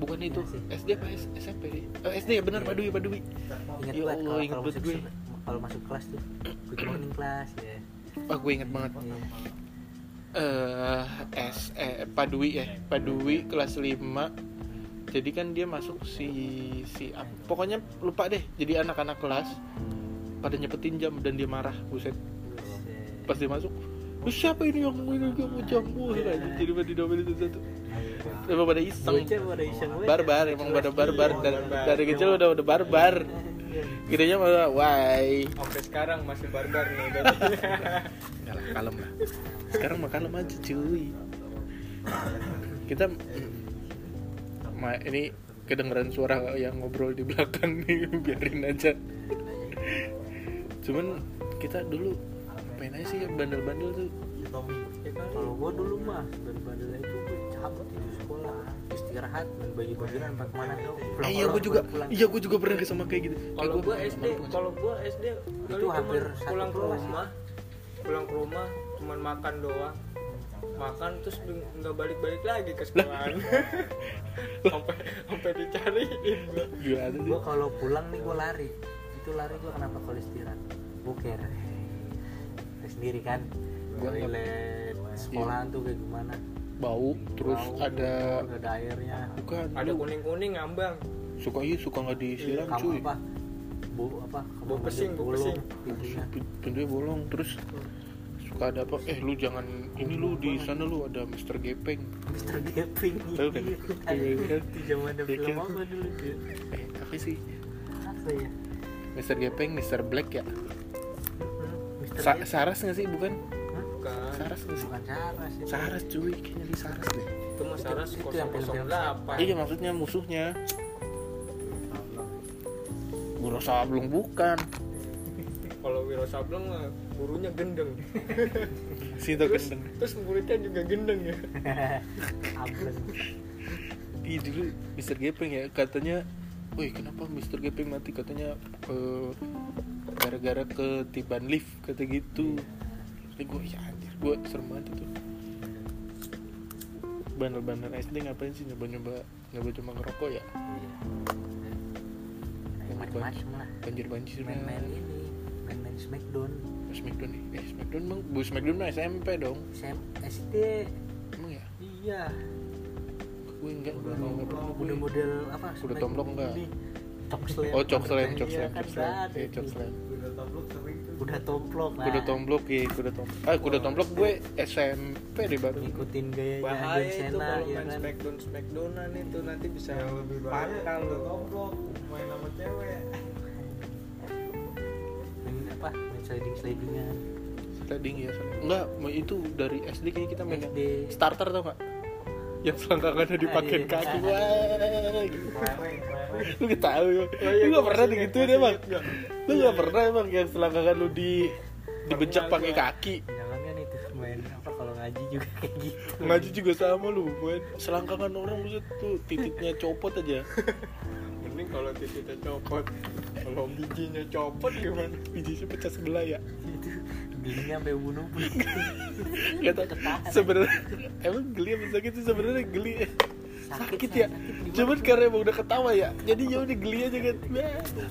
[SPEAKER 1] Bukan itu.
[SPEAKER 3] Iya.
[SPEAKER 1] SD apa SMP deh. Oh, SD ya benar Padui Padui
[SPEAKER 3] ingat
[SPEAKER 1] Ya Allah,
[SPEAKER 3] kalau
[SPEAKER 1] ingat
[SPEAKER 3] masuk
[SPEAKER 1] gue.
[SPEAKER 3] kalau masuk kelas tuh good morning kelas ya
[SPEAKER 1] ah gue inget banget. Eh S eh Padui ya. Padui kelas 5 jadi kan dia masuk si si pokoknya lupa deh jadi anak-anak kelas pada nyepetin jam dan dia marah buset pas dia masuk lu siapa ini yang mau ini yang mau jamu aja jadi pada diomelin itu satu emang pada iseng barbar emang pada barbar
[SPEAKER 2] barbar.
[SPEAKER 1] dari kecil udah udah barbar gedenya malah why
[SPEAKER 2] sampai sekarang masih barbar nih
[SPEAKER 1] lah, kalem lah. Sekarang mah kalem aja cuy. Kita mm, ma ini kedengeran suara yang ngobrol di belakang nih, biarin aja. Cuman kita dulu main aja sih bandel-bandel tuh.
[SPEAKER 2] Ya kan?
[SPEAKER 3] kalau gua dulu mah bandel-bandelnya itu gua cabut itu sekolah. Istirahat dan bagi-bagian sampai ke mana tuh
[SPEAKER 1] Eh, iya gue juga, iya gue juga pernah sama kayak gitu.
[SPEAKER 2] kalau gua- SD kalau gua SD
[SPEAKER 3] Itu hampir
[SPEAKER 2] pulang ke rumah. Pulang ke rumah cuman makan doang. Makan terus nggak balik-balik lagi ke sekolahan. Sampai sampai dicariin gua
[SPEAKER 3] kalau pulang nih gua lari itu lari gua kenapa kalau istirahat Tahu sendiri kan.
[SPEAKER 1] Nggak-
[SPEAKER 3] toilet sekolahan tuh kayak gimana?
[SPEAKER 1] Bau, terus
[SPEAKER 3] Bau,
[SPEAKER 1] ada
[SPEAKER 3] ada airnya
[SPEAKER 1] bukan
[SPEAKER 2] ada
[SPEAKER 1] lu
[SPEAKER 2] kuning-kuning ngambang.
[SPEAKER 1] Suka iya suka nggak disiram
[SPEAKER 3] kamu
[SPEAKER 1] cuy.
[SPEAKER 3] apa? Bu apa?
[SPEAKER 2] Bau
[SPEAKER 3] kamar
[SPEAKER 2] pesing,
[SPEAKER 3] bolong,
[SPEAKER 2] pesing.
[SPEAKER 3] pintunya.
[SPEAKER 1] Pin- pintunya bolong terus suka ada apa? Eh lu jangan ini lu di sana lu ada Mr. Gepeng.
[SPEAKER 3] Mister Gepeng
[SPEAKER 1] Tahu kan? Iya. Kan?
[SPEAKER 3] di zaman ada
[SPEAKER 1] Iya
[SPEAKER 3] film
[SPEAKER 1] kan?
[SPEAKER 3] apa dulu tuh
[SPEAKER 1] eh tapi sih?
[SPEAKER 3] Apa ya
[SPEAKER 1] Mr. Gepeng Mr. Black ya?
[SPEAKER 3] Hmm, Mister
[SPEAKER 1] Sa-
[SPEAKER 3] Gepeng.
[SPEAKER 1] Saras nggak sih? Bukan?
[SPEAKER 2] Bukan.
[SPEAKER 1] Saras nggak sih?
[SPEAKER 3] Bukan Saras itu
[SPEAKER 1] Saras cuy. Kayaknya di Saras deh.
[SPEAKER 2] Itu mas Saras
[SPEAKER 3] Itu yang film-film
[SPEAKER 2] 008
[SPEAKER 1] iya maksudnya musuhnya. Guru Sablung bukan.
[SPEAKER 2] Kalau Wiro Sableng mah gurunya gendeng.
[SPEAKER 1] Si itu
[SPEAKER 2] terus,
[SPEAKER 1] gendeng.
[SPEAKER 2] terus muridnya juga gendeng ya.
[SPEAKER 1] Ih dulu Mr. Gepeng ya katanya Wih kenapa Mr. Gepeng mati katanya eh, gara-gara ketiban lift kata gitu. Tapi gue ya anjir gue serem banget itu. Bandel-bandel SD ngapain sih nyoba-nyoba nyoba-nyoba ngerokok ya?
[SPEAKER 3] Ya, macam-macam lah
[SPEAKER 1] Banjir-banjir
[SPEAKER 3] main-main ini main-main Smackdown
[SPEAKER 1] Smackdown nih. Eh Smackdown emang Bu Smackdown mah SMP dong.
[SPEAKER 3] SM, SD
[SPEAKER 1] Emang ya?
[SPEAKER 3] iya
[SPEAKER 1] Gue enggak gue enggak pernah gue.
[SPEAKER 3] model-model apa
[SPEAKER 1] Kuda
[SPEAKER 3] Smackdown
[SPEAKER 1] tomblok enggak?
[SPEAKER 3] ini. Cok slam
[SPEAKER 1] Oh cok slam, cok
[SPEAKER 3] Iya,
[SPEAKER 1] slam,
[SPEAKER 3] kan
[SPEAKER 1] Iya
[SPEAKER 3] itu.
[SPEAKER 1] cok slam.
[SPEAKER 3] kuda tomplok nah.
[SPEAKER 1] Kuda tomblok ya, kuda tomblok. Ah kuda tomblok gue SMP deh baru.
[SPEAKER 3] ngikutin gayanya
[SPEAKER 2] bahaya
[SPEAKER 3] John
[SPEAKER 2] itu
[SPEAKER 3] Cena
[SPEAKER 2] kalau
[SPEAKER 3] ya
[SPEAKER 2] main
[SPEAKER 3] kan
[SPEAKER 2] smackdown smackdownan itu nanti bisa
[SPEAKER 4] lebih
[SPEAKER 2] fatal loh
[SPEAKER 4] goblok main sama cewek
[SPEAKER 3] main apa main sliding slidingan
[SPEAKER 1] Sliding ya. Enggak, itu dari SD kayaknya kita main
[SPEAKER 3] SD
[SPEAKER 1] starter tau gak? Yang selangkangannya dipakein
[SPEAKER 3] iya.
[SPEAKER 1] kaki wah gitu. Lu gak tau ya?
[SPEAKER 2] Oh iya,
[SPEAKER 1] Lu gak pernah emang?
[SPEAKER 2] masih ingat.
[SPEAKER 1] Lu gak pernah emang yang selangkangan lu di dibejak pakai kaki?
[SPEAKER 3] jangan itu main apa kalau ngaji juga kayak gitu
[SPEAKER 1] Ngaji juga sama lu, main selangkangan orang buset tuh titiknya copot aja.
[SPEAKER 2] mending kalau titiknya copot kalau bijinya copot gimana
[SPEAKER 1] Bijinya pecah sebelah ya.
[SPEAKER 3] Gilinya sampai bunuh. Pun
[SPEAKER 1] Gak tau sebenarnya emang geli apa sakit sih? Sebenarnya geli. Sakit ya cuman karena emang udah ketawa ya jadi ya udah geli aja kan.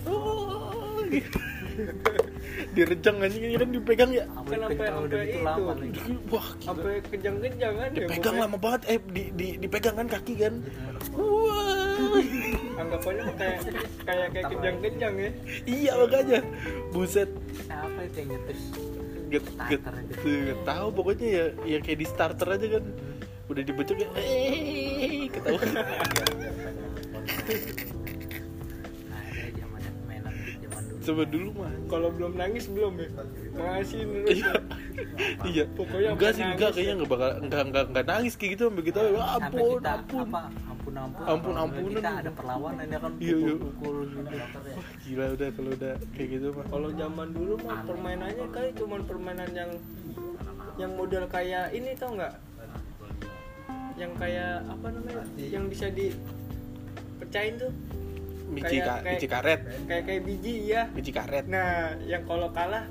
[SPEAKER 1] Oh, gitu. direjang anjing kan dipegang ya.
[SPEAKER 2] Kan sampai- sampai
[SPEAKER 3] gitu
[SPEAKER 2] itu.
[SPEAKER 3] lama lagi.
[SPEAKER 1] Wah
[SPEAKER 2] sampai kejang-kejang kan ya
[SPEAKER 1] dipegang lama banget eh di, di dipegang kan kaki kan. Wah.
[SPEAKER 2] Anggapannya kayak kayak kayak kejang-kejang ya.
[SPEAKER 1] Iya makanya. Buset.
[SPEAKER 3] Apa itu yang nyetir Starter aja.
[SPEAKER 1] gak tahu pokoknya ya yang kayak di starter aja kan. Udah dibecek ya eh ketawa.
[SPEAKER 3] Nah gitu zaman dulu
[SPEAKER 1] coba dulu mah.
[SPEAKER 2] kalau belum nangis belum ya terus
[SPEAKER 1] iya. Iya.
[SPEAKER 2] Pokoknya
[SPEAKER 1] enggak sih enggak.
[SPEAKER 2] ya.
[SPEAKER 1] kayaknya enggak bakal enggak enggak enggak nangis kayak gitu sampai ampun
[SPEAKER 3] kita
[SPEAKER 1] ampun.
[SPEAKER 3] apa ampun ampun
[SPEAKER 1] Ampun, ampunan
[SPEAKER 3] kita ada perlawanan ya kan
[SPEAKER 1] Iya, iya.
[SPEAKER 3] pukul gitu.
[SPEAKER 1] Wah, gila udah kalau udah kayak gitu mah
[SPEAKER 2] kalau zaman dulu mah permainannya kayak cuman permainan yang yang model kayak ini tau nggak? Yang kayak apa namanya? Yang bisa dipecahin tuh.
[SPEAKER 1] Biji,
[SPEAKER 2] Kayak-
[SPEAKER 1] ka,
[SPEAKER 2] kayak-
[SPEAKER 1] biji karet.
[SPEAKER 2] kayak kayak biji ya
[SPEAKER 1] biji karet.
[SPEAKER 2] Nah yang kalau kalah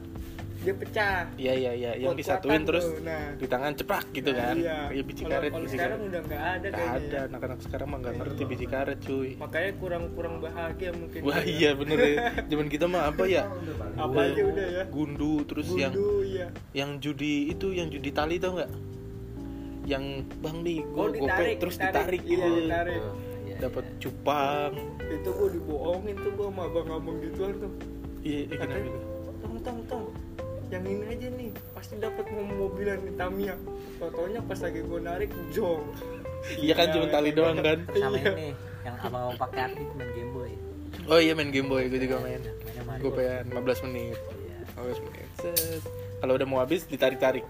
[SPEAKER 2] dia pecah.
[SPEAKER 1] Iya iya iya yang disatuin terus
[SPEAKER 2] tuh, nah.
[SPEAKER 1] di tangan cepak gitu kan
[SPEAKER 2] iya.
[SPEAKER 1] kayak biji
[SPEAKER 2] Kalau-
[SPEAKER 1] karet
[SPEAKER 2] kalau
[SPEAKER 1] biji
[SPEAKER 2] sekarang
[SPEAKER 1] karet
[SPEAKER 2] udah nggak ada
[SPEAKER 1] Nggak
[SPEAKER 2] kayaknya.
[SPEAKER 1] ada anak-anak sekarang mah nggak ngerti biji karet cuy.
[SPEAKER 2] Makanya kurang kurang bahagia mungkin
[SPEAKER 1] wah iya bener ya. Zaman kita mah apa ya?
[SPEAKER 2] Apa aja udah ya?
[SPEAKER 1] gundu terus yang
[SPEAKER 2] gundu ya
[SPEAKER 1] yang judi itu yang judi tali tau nggak? Yang bang nih gue
[SPEAKER 2] oh
[SPEAKER 1] gope
[SPEAKER 2] ditarik
[SPEAKER 1] terus
[SPEAKER 2] ditarik,
[SPEAKER 1] ditarik,
[SPEAKER 2] iya
[SPEAKER 1] gitu.
[SPEAKER 2] ditarik.
[SPEAKER 3] Iya,
[SPEAKER 1] dapat cupang.
[SPEAKER 2] Itu gua dibohongin tuh gua sama abang-abang gituan tuh.
[SPEAKER 1] Iya iya, kenapa gitu?
[SPEAKER 2] Tong tong tong yang ini aja nih pasti dapat mobilan di Tamiya. Totonya pas lagi gue narik jong.
[SPEAKER 1] Iya kan cuma tali doang kan?
[SPEAKER 3] Terus sama
[SPEAKER 2] Iya.
[SPEAKER 3] ini yang abang abang pakai arti main game boy.
[SPEAKER 1] Oh iya main game boy gue juga main.
[SPEAKER 3] Mario.
[SPEAKER 1] Gue pengen 15 menit.
[SPEAKER 3] Iya.
[SPEAKER 1] 15 menit Set. kalau udah mau habis ditarik tarik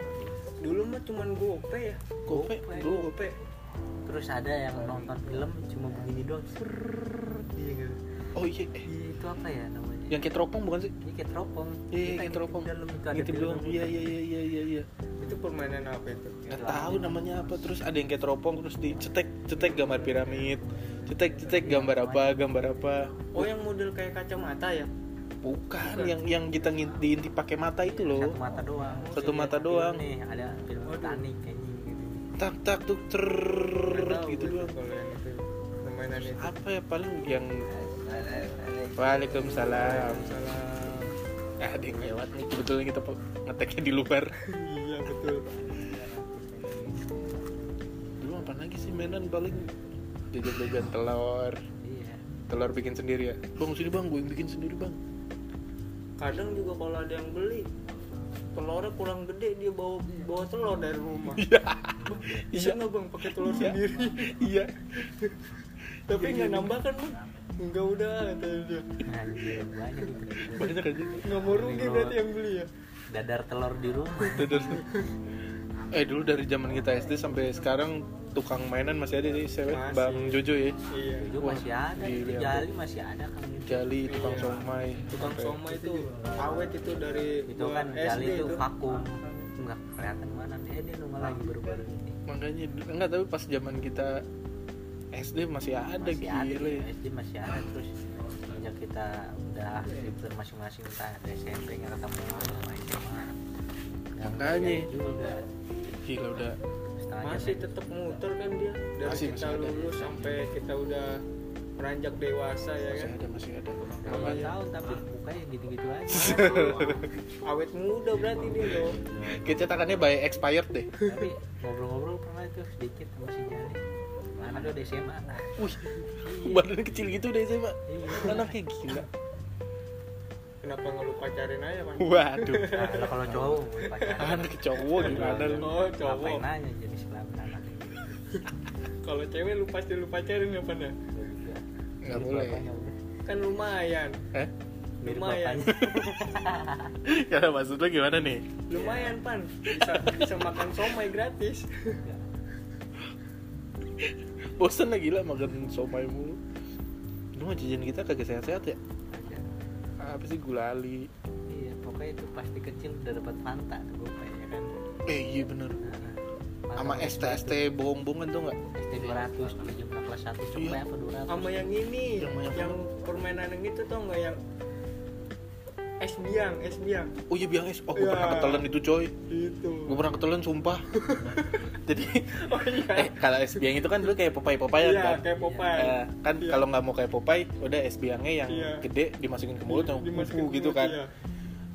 [SPEAKER 2] dulu mah cuman gope ya.
[SPEAKER 1] Gope
[SPEAKER 2] dulu gope
[SPEAKER 3] terus ada yang nonton film cuma begini doang Serrrr, dia gitu.
[SPEAKER 1] Oh iya
[SPEAKER 3] Iya, itu apa ya namanya
[SPEAKER 1] yang kayak teropong bukan sih?
[SPEAKER 3] Ini kayak teropong.
[SPEAKER 1] Iya
[SPEAKER 3] Kita
[SPEAKER 1] kayak teropong. ngintip doang. iya iya iya iya iya iya.
[SPEAKER 2] Itu permainan apa itu?
[SPEAKER 1] Nggak tahu namanya apa. Terus ada yang kayak teropong terus dicetek cetek gambar piramid. Cetek cetek gambar apa gambar apa.
[SPEAKER 2] Oh yang model kayak kacamata ya?
[SPEAKER 1] Bukan yang yang kita diintip pakai mata itu loh.
[SPEAKER 3] Satu mata doang.
[SPEAKER 1] Satu
[SPEAKER 3] Iya,
[SPEAKER 1] mata doang.
[SPEAKER 3] nih ada film. Titanic kayaknya gitu.
[SPEAKER 1] Tak tak tuh
[SPEAKER 2] Nggak
[SPEAKER 1] cerrrr
[SPEAKER 2] tahu
[SPEAKER 1] gitu doang.
[SPEAKER 2] kalau yang itu permainan itu.
[SPEAKER 1] Apa ya paling yang Waalaikumsalam.
[SPEAKER 2] Salah
[SPEAKER 1] Ah, ada yang lewat nih kebetulan kita ngeteknya di luar.
[SPEAKER 2] Iya betul.
[SPEAKER 1] Dulu apa lagi sih mainan? Paling jajan-jajan telur.
[SPEAKER 3] Iya.
[SPEAKER 1] Telur bikin sendiri ya? Bang sini bang gue yang bikin sendiri bang.
[SPEAKER 2] Kadang juga kalau ada yang beli telurnya kurang gede dia bawa bawa telur dari rumah. Bisa nggak bang pakai telur
[SPEAKER 1] Iya.
[SPEAKER 2] sendiri?
[SPEAKER 1] Iya.
[SPEAKER 2] Tapi nggak nambah kan bang nggak udah katanya dia.
[SPEAKER 3] Anjir banyak
[SPEAKER 1] banyak aja.
[SPEAKER 2] Nggak mau rugi berarti yang beli ya?
[SPEAKER 3] Dadar telur di rumah.
[SPEAKER 1] Dadar. eh dulu dari zaman kita SD sampai sekarang tukang mainan masih ada sih
[SPEAKER 2] Masih.
[SPEAKER 1] bang Jojo ya.
[SPEAKER 2] Iya.
[SPEAKER 1] Wah,
[SPEAKER 3] masih ada.
[SPEAKER 1] gila,
[SPEAKER 3] jali masih ada kan gitu.
[SPEAKER 1] jali tukang
[SPEAKER 2] Iya.
[SPEAKER 1] somai.
[SPEAKER 2] Tukang
[SPEAKER 1] Sampai-
[SPEAKER 2] soma itu awet itu dari
[SPEAKER 3] itu kan jali
[SPEAKER 2] SD
[SPEAKER 3] itu. vakum. Nggak kelihatan mana. Nih eh, dia nongol lagi baru-baru ini.
[SPEAKER 1] Makanya enggak tapi pas zaman kita SD masih ada
[SPEAKER 3] masih ada
[SPEAKER 1] gila. ya.
[SPEAKER 3] SD masih ada. Terus sejak kita udah hidup masing-masing entah ada SMP nggak ketemu sama SMA.
[SPEAKER 1] Makanya.
[SPEAKER 3] ya juga
[SPEAKER 1] gila udah.
[SPEAKER 2] masih
[SPEAKER 3] jam
[SPEAKER 2] tetap muter kan dia? Dari
[SPEAKER 1] Masih,
[SPEAKER 2] kita
[SPEAKER 1] masih ada.
[SPEAKER 2] lulus sampai kita udah beranjak dewasa ya
[SPEAKER 1] masih
[SPEAKER 2] kan?
[SPEAKER 1] ada masih ada. Makanya
[SPEAKER 3] tahun tapi mukanya gitu-gitu aja.
[SPEAKER 2] Awet muda berarti dia loh
[SPEAKER 1] kayak cetakannya by expired deh.
[SPEAKER 3] Tapi ngobrol-ngobrol pernah itu sedikit sama si Dia udah SMA
[SPEAKER 1] wih
[SPEAKER 3] Iya.
[SPEAKER 1] badannya kecil gitu sih pak.
[SPEAKER 3] Iya.
[SPEAKER 1] anaknya gila.
[SPEAKER 2] Kenapa nggak lu pacarin aja
[SPEAKER 1] waduh.
[SPEAKER 3] Nah, kalau- kalau cowok pacaran
[SPEAKER 1] anak cowok gimana lu?
[SPEAKER 2] Oh cowok.
[SPEAKER 3] Ngapain nanya jadi kelamin anak
[SPEAKER 2] kalau cewek lu pasti lu pacarin apa dah
[SPEAKER 1] nggak boleh.
[SPEAKER 2] kan lumayan.
[SPEAKER 1] Eh
[SPEAKER 2] lumayan.
[SPEAKER 1] ya maksudnya gimana nih?
[SPEAKER 2] Lumayan pan. Bisa bisa makan somai gratis
[SPEAKER 1] bosan lah gila makan somai mulu. Lu mah jajan kita kagak sehat-sehat ya? Apa sih gulali
[SPEAKER 3] iya pokoknya itu pasti kecil udah dapat Fanta tuh gue ya kan?
[SPEAKER 1] Eh iya bener.
[SPEAKER 3] Nah,
[SPEAKER 1] sama
[SPEAKER 3] Fanta
[SPEAKER 1] ST ST bohong-bohongan tuh nggak?
[SPEAKER 3] ST 200 di jam kelas 1 cepet
[SPEAKER 1] Iya.
[SPEAKER 3] apa 200
[SPEAKER 2] sama yang ini
[SPEAKER 1] Yang
[SPEAKER 2] yang, permainan yang itu tau nggak? Yang es biang es biang
[SPEAKER 1] oh iya biang es oh gue
[SPEAKER 2] Ya.
[SPEAKER 1] pernah ketelan itu coy
[SPEAKER 2] itu
[SPEAKER 1] gue pernah ketelan sumpah jadi
[SPEAKER 2] oh iya
[SPEAKER 1] eh kalau es biang itu kan dulu kayak Popeye Popeye
[SPEAKER 2] Iya,
[SPEAKER 1] kan
[SPEAKER 2] kayak Popeye.
[SPEAKER 1] Eh, kan
[SPEAKER 2] Iya.
[SPEAKER 1] kalau nggak mau kayak Popeye udah es biangnya yang
[SPEAKER 2] Iya.
[SPEAKER 1] gede dimasukin ke mulut yang gitu kan
[SPEAKER 2] iya.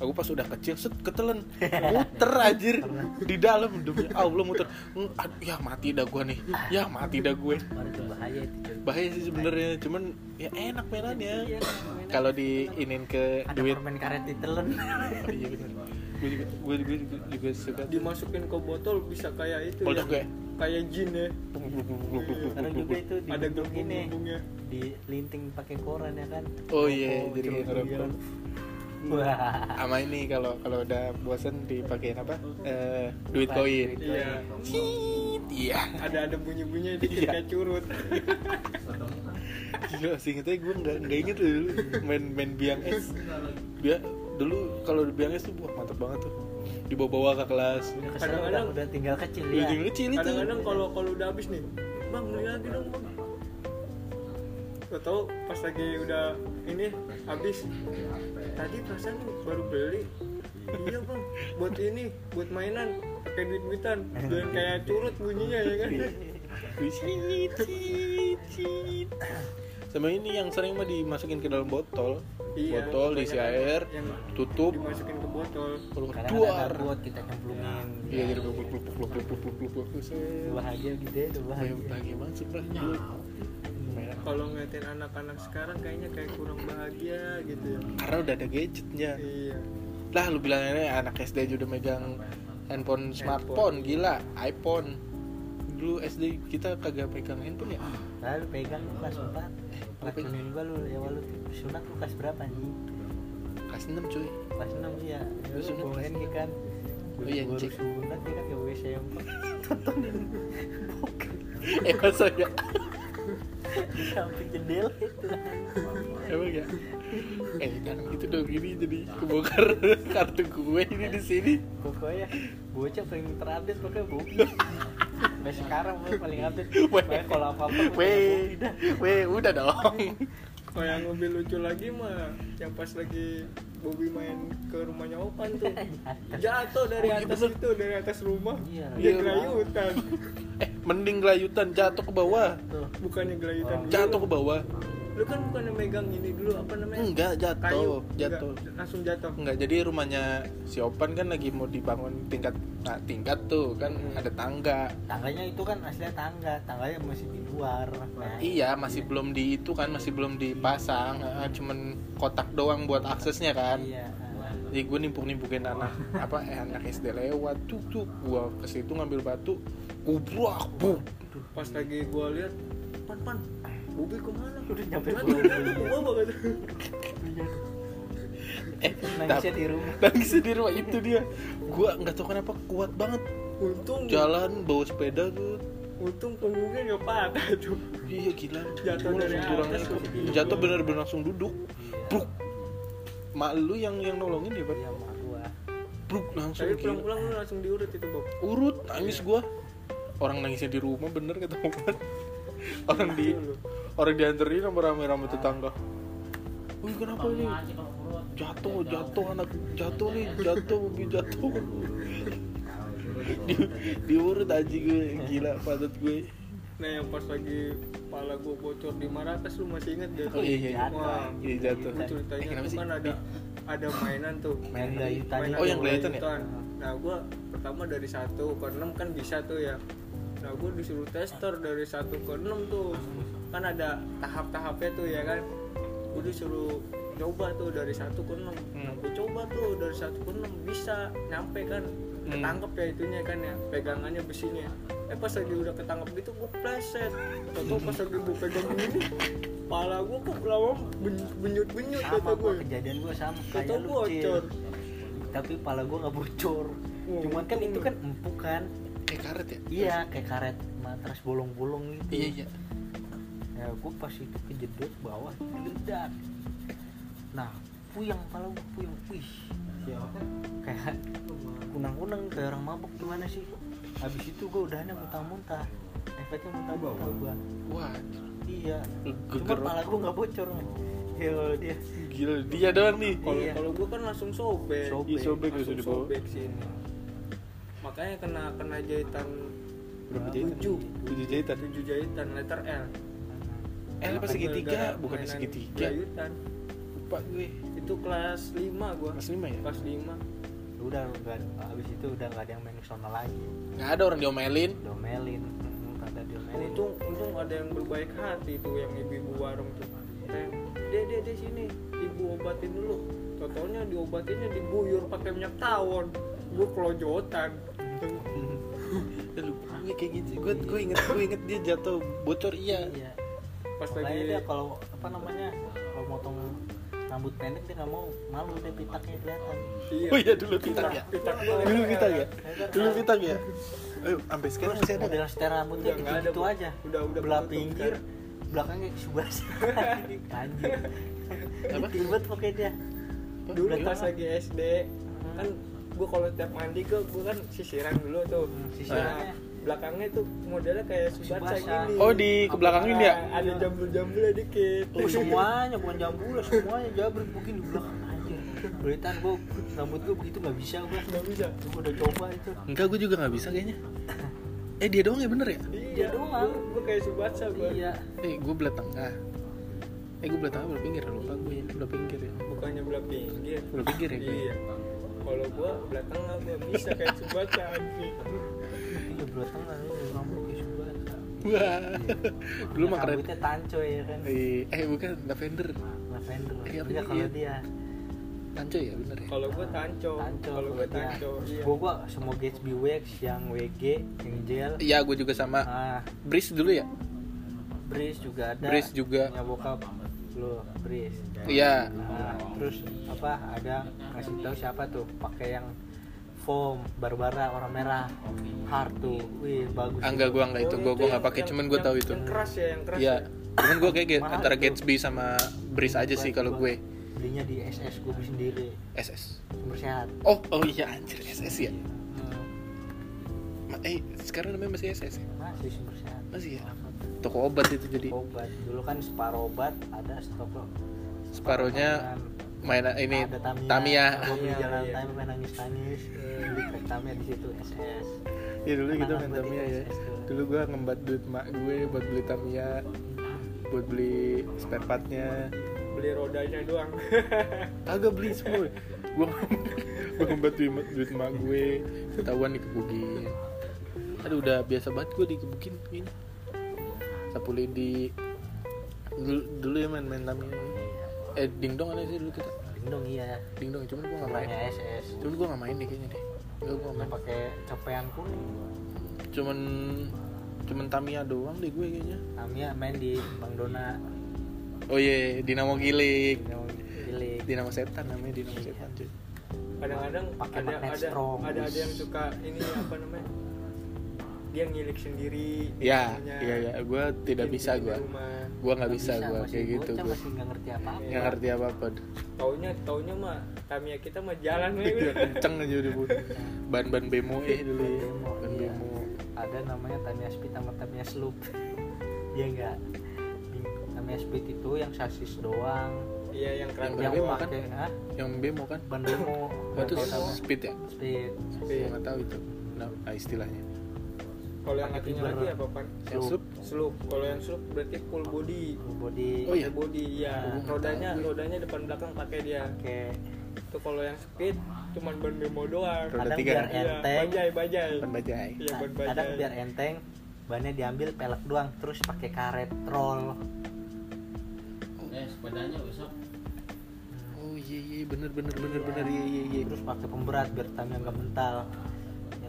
[SPEAKER 1] Aku pas udah kecil set ketelen. Muter anjir. Di dalam demi Allah muter. Hmm, aduh, ya mati dah gua nih. Ya mati dah gue
[SPEAKER 3] bahaya itu coy
[SPEAKER 1] bahaya sih sebenarnya cuman ya enak mainannya.
[SPEAKER 3] Iya, mainan.
[SPEAKER 1] kalau diinin ke
[SPEAKER 3] ada
[SPEAKER 1] duit.
[SPEAKER 3] permen karet ditelen
[SPEAKER 1] Oh, iya gue juga gue juga, juga, juga suka.
[SPEAKER 2] Dimasukin ke botol bisa kayak itu
[SPEAKER 1] Meledak
[SPEAKER 2] ya.
[SPEAKER 1] Ya?
[SPEAKER 2] kayak? Jin ya.
[SPEAKER 3] Kadang juga itu di
[SPEAKER 2] ada
[SPEAKER 3] bentuk ini di linting pakai koran ya kan?
[SPEAKER 1] Oh iya, jadi
[SPEAKER 3] celupin
[SPEAKER 1] koran. Sama ini kalau kalau udah bosen dipakein apa? Eh, duit koin.
[SPEAKER 2] iya.
[SPEAKER 1] Iya.
[SPEAKER 2] Ada ada bunyi bunyi dikit
[SPEAKER 1] Iya.
[SPEAKER 2] kayak curut.
[SPEAKER 1] Gila sih ingetnya gue nggak nggak inget dulu main main biang es. Bia, dulu kalau di biang es tuh wah mantep banget tuh. Dibawa-bawa ke kelas.
[SPEAKER 2] Kadang-kadang-
[SPEAKER 3] udah, tinggal kecil
[SPEAKER 1] Udah
[SPEAKER 3] ya
[SPEAKER 1] tinggal kecil itu.
[SPEAKER 2] Kadang-kadang kalau kalau udah habis nih bang beli lagi dong bang tau pas lagi udah ini habis tadi perasaan baru beli iya bang buat ini buat mainan pakai duit duitan dan kayak curut bunyinya ya kan
[SPEAKER 1] sama ini yang sering mah dimasukin ke dalam botol
[SPEAKER 2] iya,
[SPEAKER 1] botol diisi air
[SPEAKER 2] yang
[SPEAKER 1] tutup
[SPEAKER 2] dimasukin ke botol
[SPEAKER 1] keluar
[SPEAKER 3] buat kita cemplungin
[SPEAKER 1] iya jadi peluk
[SPEAKER 3] bahagia gitu ya
[SPEAKER 1] bahagia
[SPEAKER 3] bahagia
[SPEAKER 1] banget sebenarnya
[SPEAKER 2] kalau ngeliatin anak-anak sekarang kayaknya kayak kurang bahagia gitu ya.
[SPEAKER 1] Karena udah ada gadgetnya.
[SPEAKER 2] Iya.
[SPEAKER 1] Lah lu bilang ini anak SD aja udah megang handphone smartphone gila iPhone. Dulu SD kita kagak pegang handphone ya?
[SPEAKER 3] Lalu pegang lu kelas 4 racunin gua lu ya lu sunat lu kelas berapa nih
[SPEAKER 1] kelas 6 cuy.
[SPEAKER 3] Kelas 6 ya
[SPEAKER 1] Lu sunat kelas
[SPEAKER 3] kan.
[SPEAKER 1] Oh iya,
[SPEAKER 3] baru
[SPEAKER 1] anjing.
[SPEAKER 3] sunat dia kan ke WC yang tontonin bokep
[SPEAKER 1] eh masa ya
[SPEAKER 3] samping jendela itu.
[SPEAKER 1] Emang ya? Eh jangan gitu dong ini jadi kebongkar kartu gue ini di sini.
[SPEAKER 3] Pokoknya bocah paling terupdate pokoknya Bobi Sampai sekarang gue paling update
[SPEAKER 1] Weh.
[SPEAKER 3] Pokoknya kalau apa-apa gua
[SPEAKER 1] weh weh udah dong.
[SPEAKER 2] Kalau yang lebih lucu lagi mah yang pas lagi Bobby main ke rumahnya Opan tuh. Jatuh dari
[SPEAKER 1] Oh, iya
[SPEAKER 2] atas itu dari atas rumah.
[SPEAKER 3] Iya.
[SPEAKER 2] dia
[SPEAKER 1] Iya.
[SPEAKER 2] gelayutan
[SPEAKER 1] eh mending gelayutan jatuh ke bawah.
[SPEAKER 3] Tuh.
[SPEAKER 2] bukannya gelayutan
[SPEAKER 3] Oh.
[SPEAKER 1] jatuh ke bawah.
[SPEAKER 2] Lu kan bukannya megang ini dulu apa namanya?
[SPEAKER 1] Enggak
[SPEAKER 2] kayu.
[SPEAKER 1] Jatuh jatuh.
[SPEAKER 2] Enggak, langsung jatuh.
[SPEAKER 1] Enggak, jadi rumahnya si Opan kan lagi mau dibangun tingkat nah, tingkat tuh kan
[SPEAKER 2] Hmm.
[SPEAKER 1] ada tangga.
[SPEAKER 3] tangganya itu kan aslinya tangga tangganya masih di luar. Nah,
[SPEAKER 1] Iya, masih belum di itu kan, masih belum dipasang, eh, cuman kotak doang buat aksesnya kan.
[SPEAKER 3] iya
[SPEAKER 1] Jadi gue nimpuk-nimpukin anak apa eh, anak SD lewat, cuk cuk, gua ke situ ngambil batu, kubrak, buk.
[SPEAKER 2] pas lagi gua lihat pan pan Bobby ke mana
[SPEAKER 3] udah nyampe
[SPEAKER 2] kata.
[SPEAKER 1] Eh,
[SPEAKER 3] nangisnya
[SPEAKER 1] tapi-
[SPEAKER 3] di rumah
[SPEAKER 1] nangisnya di rumah itu dia. Gua nggak tahu kenapa kuat banget
[SPEAKER 2] untung
[SPEAKER 1] jalan bawa sepeda tuh.
[SPEAKER 2] untung punggungnya nggak patah tuh
[SPEAKER 1] Iya gila.
[SPEAKER 2] Jatuh dari atas.
[SPEAKER 1] Jatuh bener-bener langsung duduk. Bruk. Mak lu yang yang nolongin ya, Pak?
[SPEAKER 3] iya mak gua
[SPEAKER 1] Bruk langsung
[SPEAKER 2] tapi pulang-pulang lu langsung diurut itu Bob
[SPEAKER 1] Urut nangis gua. Orang nangisnya di rumah bener kata Opan. Orang di orang dianterin sama rame-rame tetangga. Wih kenapa ini? Jatuh, jatuh anak jatuh nih, jatuh, mobil jatuh. di, diurut aja gue, gila padat gue.
[SPEAKER 2] nah yang pas lagi kepala gua bocor di Marrakesh lu masih inget gak
[SPEAKER 1] Oh iya iya. iya.
[SPEAKER 2] Wah,
[SPEAKER 1] Iya jatuh.
[SPEAKER 2] itu ceritanya
[SPEAKER 1] Eh,
[SPEAKER 2] tuh
[SPEAKER 1] sih?
[SPEAKER 2] kan ada ada mainan tuh
[SPEAKER 3] Main gayutan
[SPEAKER 2] Mainan
[SPEAKER 1] Oh, yang gayutan ya?
[SPEAKER 2] nah gua pertama dari satu ke enam kan bisa tuh ya nah gua disuruh tester dari satu ke enam tuh. Kan ada tahap-tahapnya tuh ya kan? Gua disuruh coba tuh dari satu ke enam. Nah
[SPEAKER 1] Hmm.
[SPEAKER 2] gua coba tuh dari satu ke enam bisa nyampe kan?
[SPEAKER 1] Hmm.
[SPEAKER 2] ketangkep ya itunya kan ya pegangannya besinya. Eh pas lagi udah ketangkep gitu gua pleset. Atau pas lagi gua pegang gini kepala gua kok lama benyut benyut
[SPEAKER 3] sama
[SPEAKER 2] kata
[SPEAKER 3] gua.
[SPEAKER 2] gue
[SPEAKER 3] kejadian gua sama
[SPEAKER 2] Kata
[SPEAKER 3] kayak lu
[SPEAKER 2] bocor.
[SPEAKER 3] Cil. tapi pala gua nggak bocor.
[SPEAKER 2] Oh,
[SPEAKER 3] cuman kan itu kan empuk kan
[SPEAKER 1] karet ya?
[SPEAKER 3] iya kayak karet matras bolong-bolong gitu
[SPEAKER 1] Iya iya.
[SPEAKER 3] ya gua pas itu kejedot bawah geledak nah puyeng pala gua puyeng wih kayak kunang-kunang kayak orang mabuk gimana sih habis itu gua udahnya muntah-muntah efeknya muntah-muntah gua
[SPEAKER 1] Wah,
[SPEAKER 3] iya cuma
[SPEAKER 1] geger.
[SPEAKER 3] pala gua nggak bocor men ya kalau dia
[SPEAKER 1] Gila, dia doang nih.
[SPEAKER 2] kalau
[SPEAKER 3] Iya.
[SPEAKER 2] kalau gue kan langsung sobek
[SPEAKER 3] Sobek.
[SPEAKER 1] Iya, sobek dibawa.
[SPEAKER 2] sobek sini makanya kena kena jahitan
[SPEAKER 1] Berapa jahitan?
[SPEAKER 2] Tujuh.
[SPEAKER 1] Tujuh jahitan.
[SPEAKER 2] tujuh jahitan letter L
[SPEAKER 1] Eh, apa segitiga?
[SPEAKER 2] Mainan
[SPEAKER 1] segitiga.
[SPEAKER 2] gayutan
[SPEAKER 1] Lupa gue.
[SPEAKER 2] itu kelas 5 gua
[SPEAKER 1] Kelas lima ya?
[SPEAKER 2] kelas 5
[SPEAKER 3] udah nggak habis itu udah nggak ada yang main ke sono lagi
[SPEAKER 1] Nggak ada orang diomelin.
[SPEAKER 3] domelin hmm, kata diomelin
[SPEAKER 2] untung untung ada yang berbaik hati tuh yang ibu-ibu warung tuh deh deh deh sini ibu obatin dulu totalnya diobatinnya diguyur pakai minyak tawon gue kelojotan
[SPEAKER 1] lupa. Gue kayak gitu. Gue gue inget gue inget dia jatuh bocor iya.
[SPEAKER 3] iya.
[SPEAKER 2] Pas lagi
[SPEAKER 3] dia kalau apa namanya kalau motong rambut pendek dia nggak mau. Malu dia pitaknya kelihatan.
[SPEAKER 2] Iya.
[SPEAKER 1] Oh iya dulu pitak ya.
[SPEAKER 2] pitak gua
[SPEAKER 1] Dulu pitak ya. Dulu pitak ya. Ayo, sampai sekarang masih ada.
[SPEAKER 3] model setel rambutnya gitu, gitu aja.
[SPEAKER 2] Udah- udah
[SPEAKER 3] belah pinggir belakangnya subas anjir
[SPEAKER 1] Apa?
[SPEAKER 3] ribet pakai dia.
[SPEAKER 2] Dulu pas lagi SD kan gue kalau tiap mandi gue gue kan sisiran dulu tuh
[SPEAKER 3] Hmm,
[SPEAKER 2] Nah,
[SPEAKER 3] sisirannya.
[SPEAKER 2] belakangnya tuh modelnya kayak
[SPEAKER 3] Tsubasa.
[SPEAKER 2] gini
[SPEAKER 1] Oh, di kebelakangin ya?
[SPEAKER 2] Nah, ada jambul-jambulnya dikit
[SPEAKER 3] Oh, semuanya bukan jambul semuanya jabrik mungkin di belakang anjir beritaan gua rambut gua begitu nggak bisa gua
[SPEAKER 2] nggak bisa
[SPEAKER 3] gua udah coba itu
[SPEAKER 1] Enggak, gue juga nggak bisa kayaknya. Eh dia doang ya bener ya?
[SPEAKER 2] iya
[SPEAKER 3] doang.
[SPEAKER 2] gue kayak subatsa gue
[SPEAKER 3] iya
[SPEAKER 1] Eh gue belah tengah. Eh gue belah tengah belah pinggir lupa gue belah pinggir ya.
[SPEAKER 2] bukannya belah pinggir
[SPEAKER 1] Belah pinggir ya gue.
[SPEAKER 2] iya kalau gue belah tengah gue bisa kayak subatsa anjing
[SPEAKER 3] iya belah tengah lu rambut kayak subasa
[SPEAKER 1] Wah. Dulu mah keren.
[SPEAKER 3] rambutnya tanco ya kan
[SPEAKER 1] Eh, eh bukan lavender.
[SPEAKER 3] lavender
[SPEAKER 1] Iya,
[SPEAKER 3] iya
[SPEAKER 1] iya.
[SPEAKER 3] kalau dia
[SPEAKER 1] Tanco ya bener ya
[SPEAKER 2] kalau gue tanco
[SPEAKER 3] Tanco
[SPEAKER 2] kalau gue tanco iya
[SPEAKER 3] Gua gua semua Gatsby Wax yang WG, yang gel.
[SPEAKER 1] iya gue juga sama
[SPEAKER 3] Ah,
[SPEAKER 1] Breeze dulu ya
[SPEAKER 3] Breeze juga ada.
[SPEAKER 1] Breeze juga.
[SPEAKER 3] Punya bokap lu, Breeze.
[SPEAKER 1] iya.
[SPEAKER 3] Nah, terus apa ada kasih tahu siapa tuh pakai yang foam Barbara warna merah. Hard tuh. Wih bagus.
[SPEAKER 1] Enggak gue enggak itu.
[SPEAKER 2] Oh,
[SPEAKER 1] gue gue
[SPEAKER 2] yang-
[SPEAKER 1] nggak pakai cuman gue
[SPEAKER 2] yang-
[SPEAKER 1] tahu itu.
[SPEAKER 2] Yang keras ya yang keras
[SPEAKER 1] iya.
[SPEAKER 2] ya?
[SPEAKER 1] cuman gue kayak gitu,
[SPEAKER 3] Mahal
[SPEAKER 1] antara
[SPEAKER 3] tuh.
[SPEAKER 1] Gatsby sama Breeze aja sih kalau gue.
[SPEAKER 3] Belinya di SS gue beli sendiri.
[SPEAKER 1] SS
[SPEAKER 3] sumber sehat.
[SPEAKER 1] Oh oh iya anjir SS ya?
[SPEAKER 3] Hmm,
[SPEAKER 1] Ma- eh sekarang namanya masih SS ya?
[SPEAKER 3] masih sumber sehat.
[SPEAKER 1] Masih ya toko obat itu jadi.
[SPEAKER 3] Obat. Dulu kan separuh obat ada stok
[SPEAKER 1] separohnya main ini
[SPEAKER 3] ada Tamiya,
[SPEAKER 1] Tamiya.
[SPEAKER 3] beli
[SPEAKER 2] Iya,
[SPEAKER 3] jalan
[SPEAKER 2] iya.
[SPEAKER 3] Tamiya main nangis nangis beli trek Tamiya di situ SS
[SPEAKER 1] ya dulu gitu
[SPEAKER 3] Kenangan
[SPEAKER 1] main Tamiya
[SPEAKER 3] di
[SPEAKER 1] ya dulu. Gue ngembat duit mak gue buat beli Tamiya buat beli spare partnya.
[SPEAKER 2] Beli rodanya doang.
[SPEAKER 1] Agak beli semua. Gue gue ngembat duit, duit mak gue. Ketahuan dikebukin. Aduh udah biasa banget gue dikebukin gini sapu lidi. Dulu, dulu ya main main Tamiya eh dingdong ada sih dulu kita.
[SPEAKER 3] Dingdong iya.
[SPEAKER 1] Dingdong cuman gue nggak main.
[SPEAKER 3] SS
[SPEAKER 1] cuman gue nggak main deh kayaknya deh. Gue Nggak main.
[SPEAKER 3] Pakai copean kuning
[SPEAKER 1] cuman cuman Tamiya doang deh gue kayaknya.
[SPEAKER 3] Tamiya main di Bang Dona.
[SPEAKER 1] Oh iya Dinamo Gilik
[SPEAKER 3] Dinamo Gilik
[SPEAKER 1] Dinamo Setan namanya Dinamo Setan cuy.
[SPEAKER 2] Kadang-kadang
[SPEAKER 3] Pakai
[SPEAKER 2] ada ada ada ada yang suka ini apa namanya dia ngilik sendiri
[SPEAKER 1] ya iya ya gue tidak bisa gue gue nggak bisa gue kayak gitu gue
[SPEAKER 3] masih nggak ngerti apa apa
[SPEAKER 1] nggak ngerti apa apa
[SPEAKER 2] taunya taunya mah Tamiya kita mah jalan nih
[SPEAKER 1] kenceng aja udah bu. Ban ban bemo eh dulu ya.
[SPEAKER 3] Bemo,
[SPEAKER 1] ban
[SPEAKER 3] iya.
[SPEAKER 1] bemo.
[SPEAKER 3] Ada namanya Tamiya Speed sama Tamiya Sloop. Dia enggak Tamiya Speed itu yang sasis doang.
[SPEAKER 2] Iya yang keren
[SPEAKER 3] yang
[SPEAKER 1] bemo kan?
[SPEAKER 3] hah?
[SPEAKER 1] yang bemo kan?
[SPEAKER 3] Ban demo
[SPEAKER 1] oh, itu speed ya?
[SPEAKER 3] Speed.
[SPEAKER 1] Gue nggak tahu itu. Nah, istilahnya
[SPEAKER 2] kalau yang
[SPEAKER 3] fiber.
[SPEAKER 2] lagi apa pan?
[SPEAKER 1] Yang
[SPEAKER 3] Sloop.
[SPEAKER 1] sup
[SPEAKER 2] sloop kalau yang sloop berarti full body.
[SPEAKER 3] Full body.
[SPEAKER 1] Oh, iya?
[SPEAKER 2] Full body. Ya
[SPEAKER 1] Oh,
[SPEAKER 2] rodanya rodanya depan belakang pakai dia.
[SPEAKER 3] Pakai
[SPEAKER 2] itu kalau yang speed cuman ban bemo doang.
[SPEAKER 3] Kadang
[SPEAKER 1] tiga.
[SPEAKER 3] biar
[SPEAKER 2] iya
[SPEAKER 3] enteng.
[SPEAKER 2] bajai bajai.
[SPEAKER 1] Ban bajai.
[SPEAKER 2] Iya ban
[SPEAKER 3] kadang biar enteng bannya diambil pelek doang terus pakai karet roll.
[SPEAKER 5] Eh, sepedanya besok.
[SPEAKER 1] Oh iya iya bener bener bener bener. Iya iya iya.
[SPEAKER 3] Terus pakai pemberat biar Tamiya nggak mental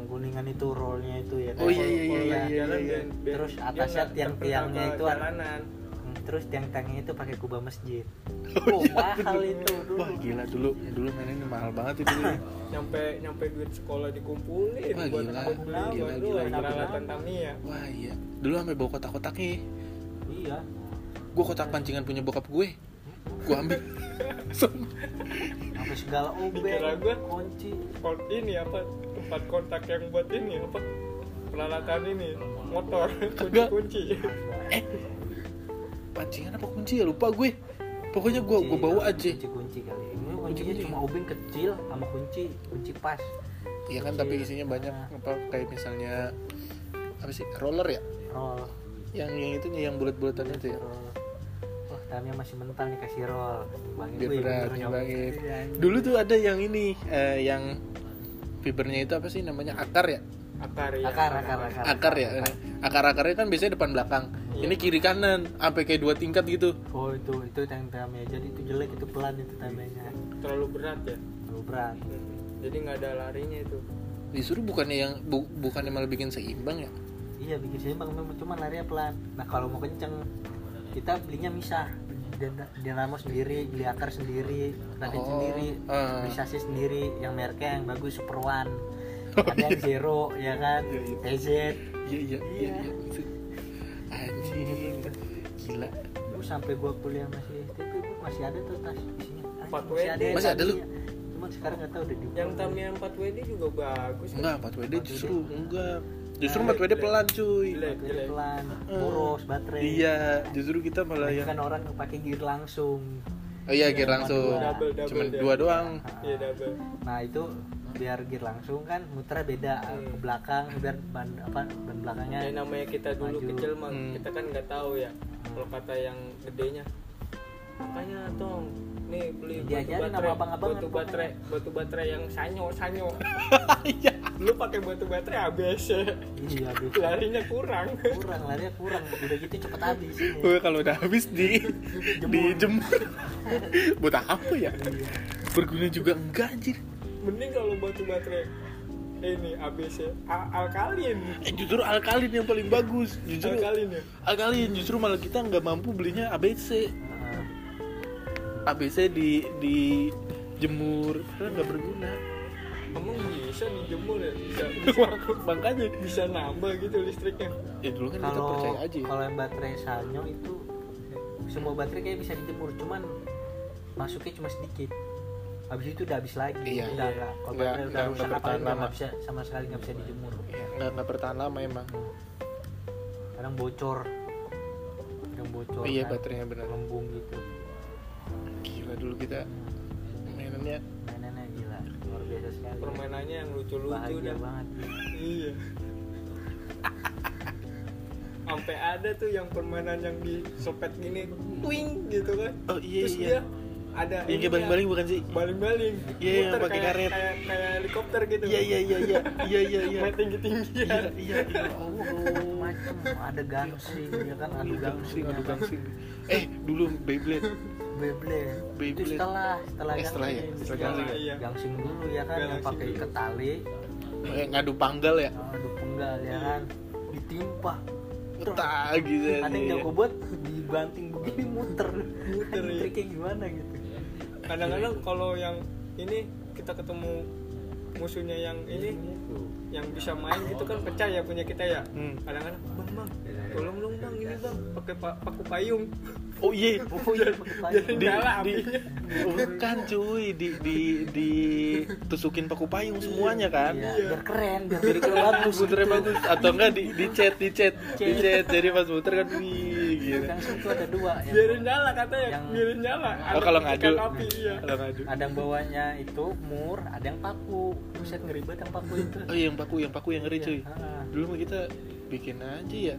[SPEAKER 3] yang kuningan itu rollnya itu ya
[SPEAKER 1] Oh, iya, iya, iya, iya, iya.
[SPEAKER 2] biar
[SPEAKER 3] Terus atasnya tiang-tiangnya itu ada-
[SPEAKER 2] jalanan
[SPEAKER 3] Hmm, terus tiang-tiangnya itu pakai kubah masjid.
[SPEAKER 1] Oh,
[SPEAKER 3] oh,
[SPEAKER 1] iya,
[SPEAKER 3] mahal itu dulu.
[SPEAKER 1] Wah gila dulu dulu mainnya ini mahal banget itu dulu.
[SPEAKER 2] Nyampe nyampe duit sekolah dikumpulin
[SPEAKER 1] Wah,
[SPEAKER 2] buat
[SPEAKER 1] gila. Gila, gila,
[SPEAKER 3] gila.
[SPEAKER 2] Tamiya
[SPEAKER 1] wah iya. Dulu sampai bawa kotak-kotaknya
[SPEAKER 3] iya.
[SPEAKER 1] Gue kotak pancingan punya bokap gue. Gue ambil
[SPEAKER 3] sampai segala
[SPEAKER 2] Dikira
[SPEAKER 3] obeng
[SPEAKER 2] gua.
[SPEAKER 3] kunci.
[SPEAKER 2] Kont ini apa? Tempat kontak yang buat ini apa? Peralatan ini motor kunci kunci
[SPEAKER 1] pancingan apa kunci ya? Lupa gue. Pokoknya gue gue bawa aja.
[SPEAKER 3] Kunci kunci kali. Ini kuncinya
[SPEAKER 1] Kunci-kunci.
[SPEAKER 3] cuma obeng kecil sama kunci kunci pas.
[SPEAKER 1] Iya kan tapi isinya banyak. apa kayak misalnya apa sih? Roller ya?
[SPEAKER 3] Roll
[SPEAKER 1] yang yang itu yang bulat-bulatan itu ya?
[SPEAKER 3] Roll wah Tamiya masih mental nih kasih roll Nimbangin.
[SPEAKER 1] biar
[SPEAKER 3] Wih,
[SPEAKER 1] berat
[SPEAKER 3] bener,
[SPEAKER 1] nyimbangin
[SPEAKER 3] Iya, anjing.
[SPEAKER 1] dulu tuh ada yang ini eh, yang fibernya itu apa sih namanya? Akar ya?
[SPEAKER 2] Akar ya
[SPEAKER 3] akar akar akar.
[SPEAKER 1] Akar ya? Akar. Akarnya kan biasanya depan belakang.
[SPEAKER 2] Iya.
[SPEAKER 1] ini kiri kanan sampai kayak dua tingkat gitu.
[SPEAKER 3] Oh itu itu yang Tamiya jadi itu jelek itu pelan itu Tamiya
[SPEAKER 2] terlalu berat ya?
[SPEAKER 3] Terlalu berat.
[SPEAKER 2] Jadi nggak ada larinya itu?
[SPEAKER 1] Disuruh bukannya yang bu- bukannya malah bikin seimbang ya?
[SPEAKER 3] Iya bikin seimbang memang cuma larinya pelan. Nah kalau mau kenceng kita belinya misah Din- dinamo sendiri beli akar sendiri radit
[SPEAKER 1] Oh,
[SPEAKER 3] sendiri
[SPEAKER 1] ah.
[SPEAKER 3] beli sasis sendiri yang mereknya yang bagus super one. Ada yang zero ya kan?
[SPEAKER 1] Iya, iya.
[SPEAKER 3] TZ
[SPEAKER 1] iya iya iya iya. anjing. Gila.
[SPEAKER 3] Gua sampai gua kuliah masih gua masih ada tuh tas isinya
[SPEAKER 2] Empat
[SPEAKER 3] masih ada
[SPEAKER 1] Masih ada lu?
[SPEAKER 3] cuman sekarang nggak tahu udah di
[SPEAKER 2] yang Tamiya 4 WD juga bagus.
[SPEAKER 1] Enggak 4 WD justru enggak justru
[SPEAKER 2] Nah,
[SPEAKER 1] 4 WD
[SPEAKER 2] jelek.
[SPEAKER 1] pelan cuy
[SPEAKER 2] Jelek,
[SPEAKER 3] pelan
[SPEAKER 1] Eh.
[SPEAKER 3] boros baterai
[SPEAKER 1] iya justru kita malah yang
[SPEAKER 3] kan orang pakai gear langsung
[SPEAKER 1] oh iya gear
[SPEAKER 3] Cuma
[SPEAKER 1] langsung.
[SPEAKER 2] Double, double
[SPEAKER 1] cuman dua doang
[SPEAKER 2] iya double
[SPEAKER 3] Nah itu biar gear langsung kan muternya beda
[SPEAKER 2] Hmm.
[SPEAKER 3] ke belakang biar ban apa ban belakangnya
[SPEAKER 2] yang namanya kita dulu
[SPEAKER 3] Maju.
[SPEAKER 2] kecil mah
[SPEAKER 1] Hmm.
[SPEAKER 2] kita kan nggak tahu ya kalau kata yang gedenya makanya tong nih beli
[SPEAKER 3] Dia
[SPEAKER 2] batu baterai.
[SPEAKER 3] sama abang-abangan
[SPEAKER 2] batu
[SPEAKER 3] pokoknya.
[SPEAKER 2] baterai batu baterai yang sanyo sanyo.
[SPEAKER 1] Iya.
[SPEAKER 2] Lu pakai batu baterai ABS
[SPEAKER 3] iya habis.
[SPEAKER 2] Larinya kurang.
[SPEAKER 3] Kurang larinya kurang. Udah gitu cepet habis.
[SPEAKER 1] Gue kalau udah habis di dijemur buat apa ya? Berguna juga enggak anjir.
[SPEAKER 2] Mending kalau batu baterai ini ABC A- alkalin.
[SPEAKER 1] Eh, justru alkalin yang paling bagus. Justru
[SPEAKER 2] alkalin ya?
[SPEAKER 1] Alkalin justru malah kita nggak mampu belinya ABC. ABC di di jemur. Karena nggak berguna.
[SPEAKER 2] Emang bisa dijemur ya bisa bisa,
[SPEAKER 1] makanya
[SPEAKER 2] bisa nambah gitu listriknya.
[SPEAKER 1] Ya dulu kan kita
[SPEAKER 3] kalau
[SPEAKER 1] percaya aja.
[SPEAKER 3] kalau yang baterai sanyo itu semua baterai kayak bisa dijemur cuman masuknya cuma sedikit. Habis itu udah habis lagi.
[SPEAKER 1] Iya.
[SPEAKER 3] udah nggak kalau baterai udah rusak apa udah nggak bisa sama sekali nggak bisa dijemur.
[SPEAKER 1] Ya, nggak nggak bertahan lama emang.
[SPEAKER 3] Kadang bocor. Kadang bocor
[SPEAKER 1] iya
[SPEAKER 3] kan.
[SPEAKER 1] baterainya benar.
[SPEAKER 3] lembung gitu
[SPEAKER 1] gila dulu kita mainannya.
[SPEAKER 3] Mainannya gila luar biasa sekali.
[SPEAKER 2] Permainannya yang lucu-lucu
[SPEAKER 3] bahagia
[SPEAKER 2] dah.
[SPEAKER 3] banget.
[SPEAKER 2] Iya. Sampai ada tuh yang permainan yang disopet gini twing gitu kan.
[SPEAKER 1] Oh iya
[SPEAKER 2] terus
[SPEAKER 1] iya.
[SPEAKER 2] dia ada
[SPEAKER 1] yang kayak baling-baling bukan sih?
[SPEAKER 2] baling-baling.
[SPEAKER 1] Iya, yang
[SPEAKER 2] Muter
[SPEAKER 1] pakai karet.
[SPEAKER 2] kayak kayak helikopter gitu.
[SPEAKER 1] Iya iya iya iya. Iya iya iya.
[SPEAKER 2] Main tinggi tinggian
[SPEAKER 1] iya iya iya. Oh
[SPEAKER 3] macam ada gangsing ya kan? Adu
[SPEAKER 1] adu gangsing
[SPEAKER 3] gangsing
[SPEAKER 1] adu gangsing eh dulu Beyblade
[SPEAKER 3] Beyblade itu setelah setelah
[SPEAKER 1] Eh, setelah ya? Setelah
[SPEAKER 2] gangsing ya? Iya.
[SPEAKER 3] gangsing dulu ya kan yang
[SPEAKER 2] Gangsing
[SPEAKER 3] pakai
[SPEAKER 2] dulu.
[SPEAKER 3] ikat tali
[SPEAKER 1] eh, ngadu panggal ya
[SPEAKER 3] adu penggal ya kan ditimpa
[SPEAKER 1] tak gitu
[SPEAKER 3] ada yang jago buat dibanting begini muter
[SPEAKER 2] Muter, iya.
[SPEAKER 3] triknya gimana gitu
[SPEAKER 2] kadang-kadang kalau yang ini kita ketemu musuhnya yang ini yang bisa main gitu kan pecah ya punya kita ya
[SPEAKER 1] Hmm.
[SPEAKER 2] kadang-kadang bang bang tolong dong bang pakai pa- paku payung.
[SPEAKER 1] Oh iya
[SPEAKER 3] oh iya. Pakai payung.
[SPEAKER 2] Jadi apinya.
[SPEAKER 1] bukan cuy di di di tusukin paku payung semuanya kan?
[SPEAKER 3] Iya, biar keren biar jadi keren bagus.
[SPEAKER 1] muternya
[SPEAKER 3] gitu.
[SPEAKER 1] bagus. Atau enggak di di chat di chat di
[SPEAKER 3] Chat.
[SPEAKER 1] jadi pas muter kan wih gitu.
[SPEAKER 3] Itu ada dua yang
[SPEAKER 2] biarin nyala katanya.
[SPEAKER 3] Yang-
[SPEAKER 2] biarin nyala.
[SPEAKER 1] Oh kalau
[SPEAKER 2] Ada
[SPEAKER 1] ngadu.
[SPEAKER 2] api iya.
[SPEAKER 1] Kalau ngadu.
[SPEAKER 3] Ada yang bawanya itu mur ada yang paku. Buset ngeri banget yang paku itu.
[SPEAKER 1] Oh iya yang paku yang paku yang ngeri cuy.
[SPEAKER 3] Ah.
[SPEAKER 1] dulu mah kita bikin aja ya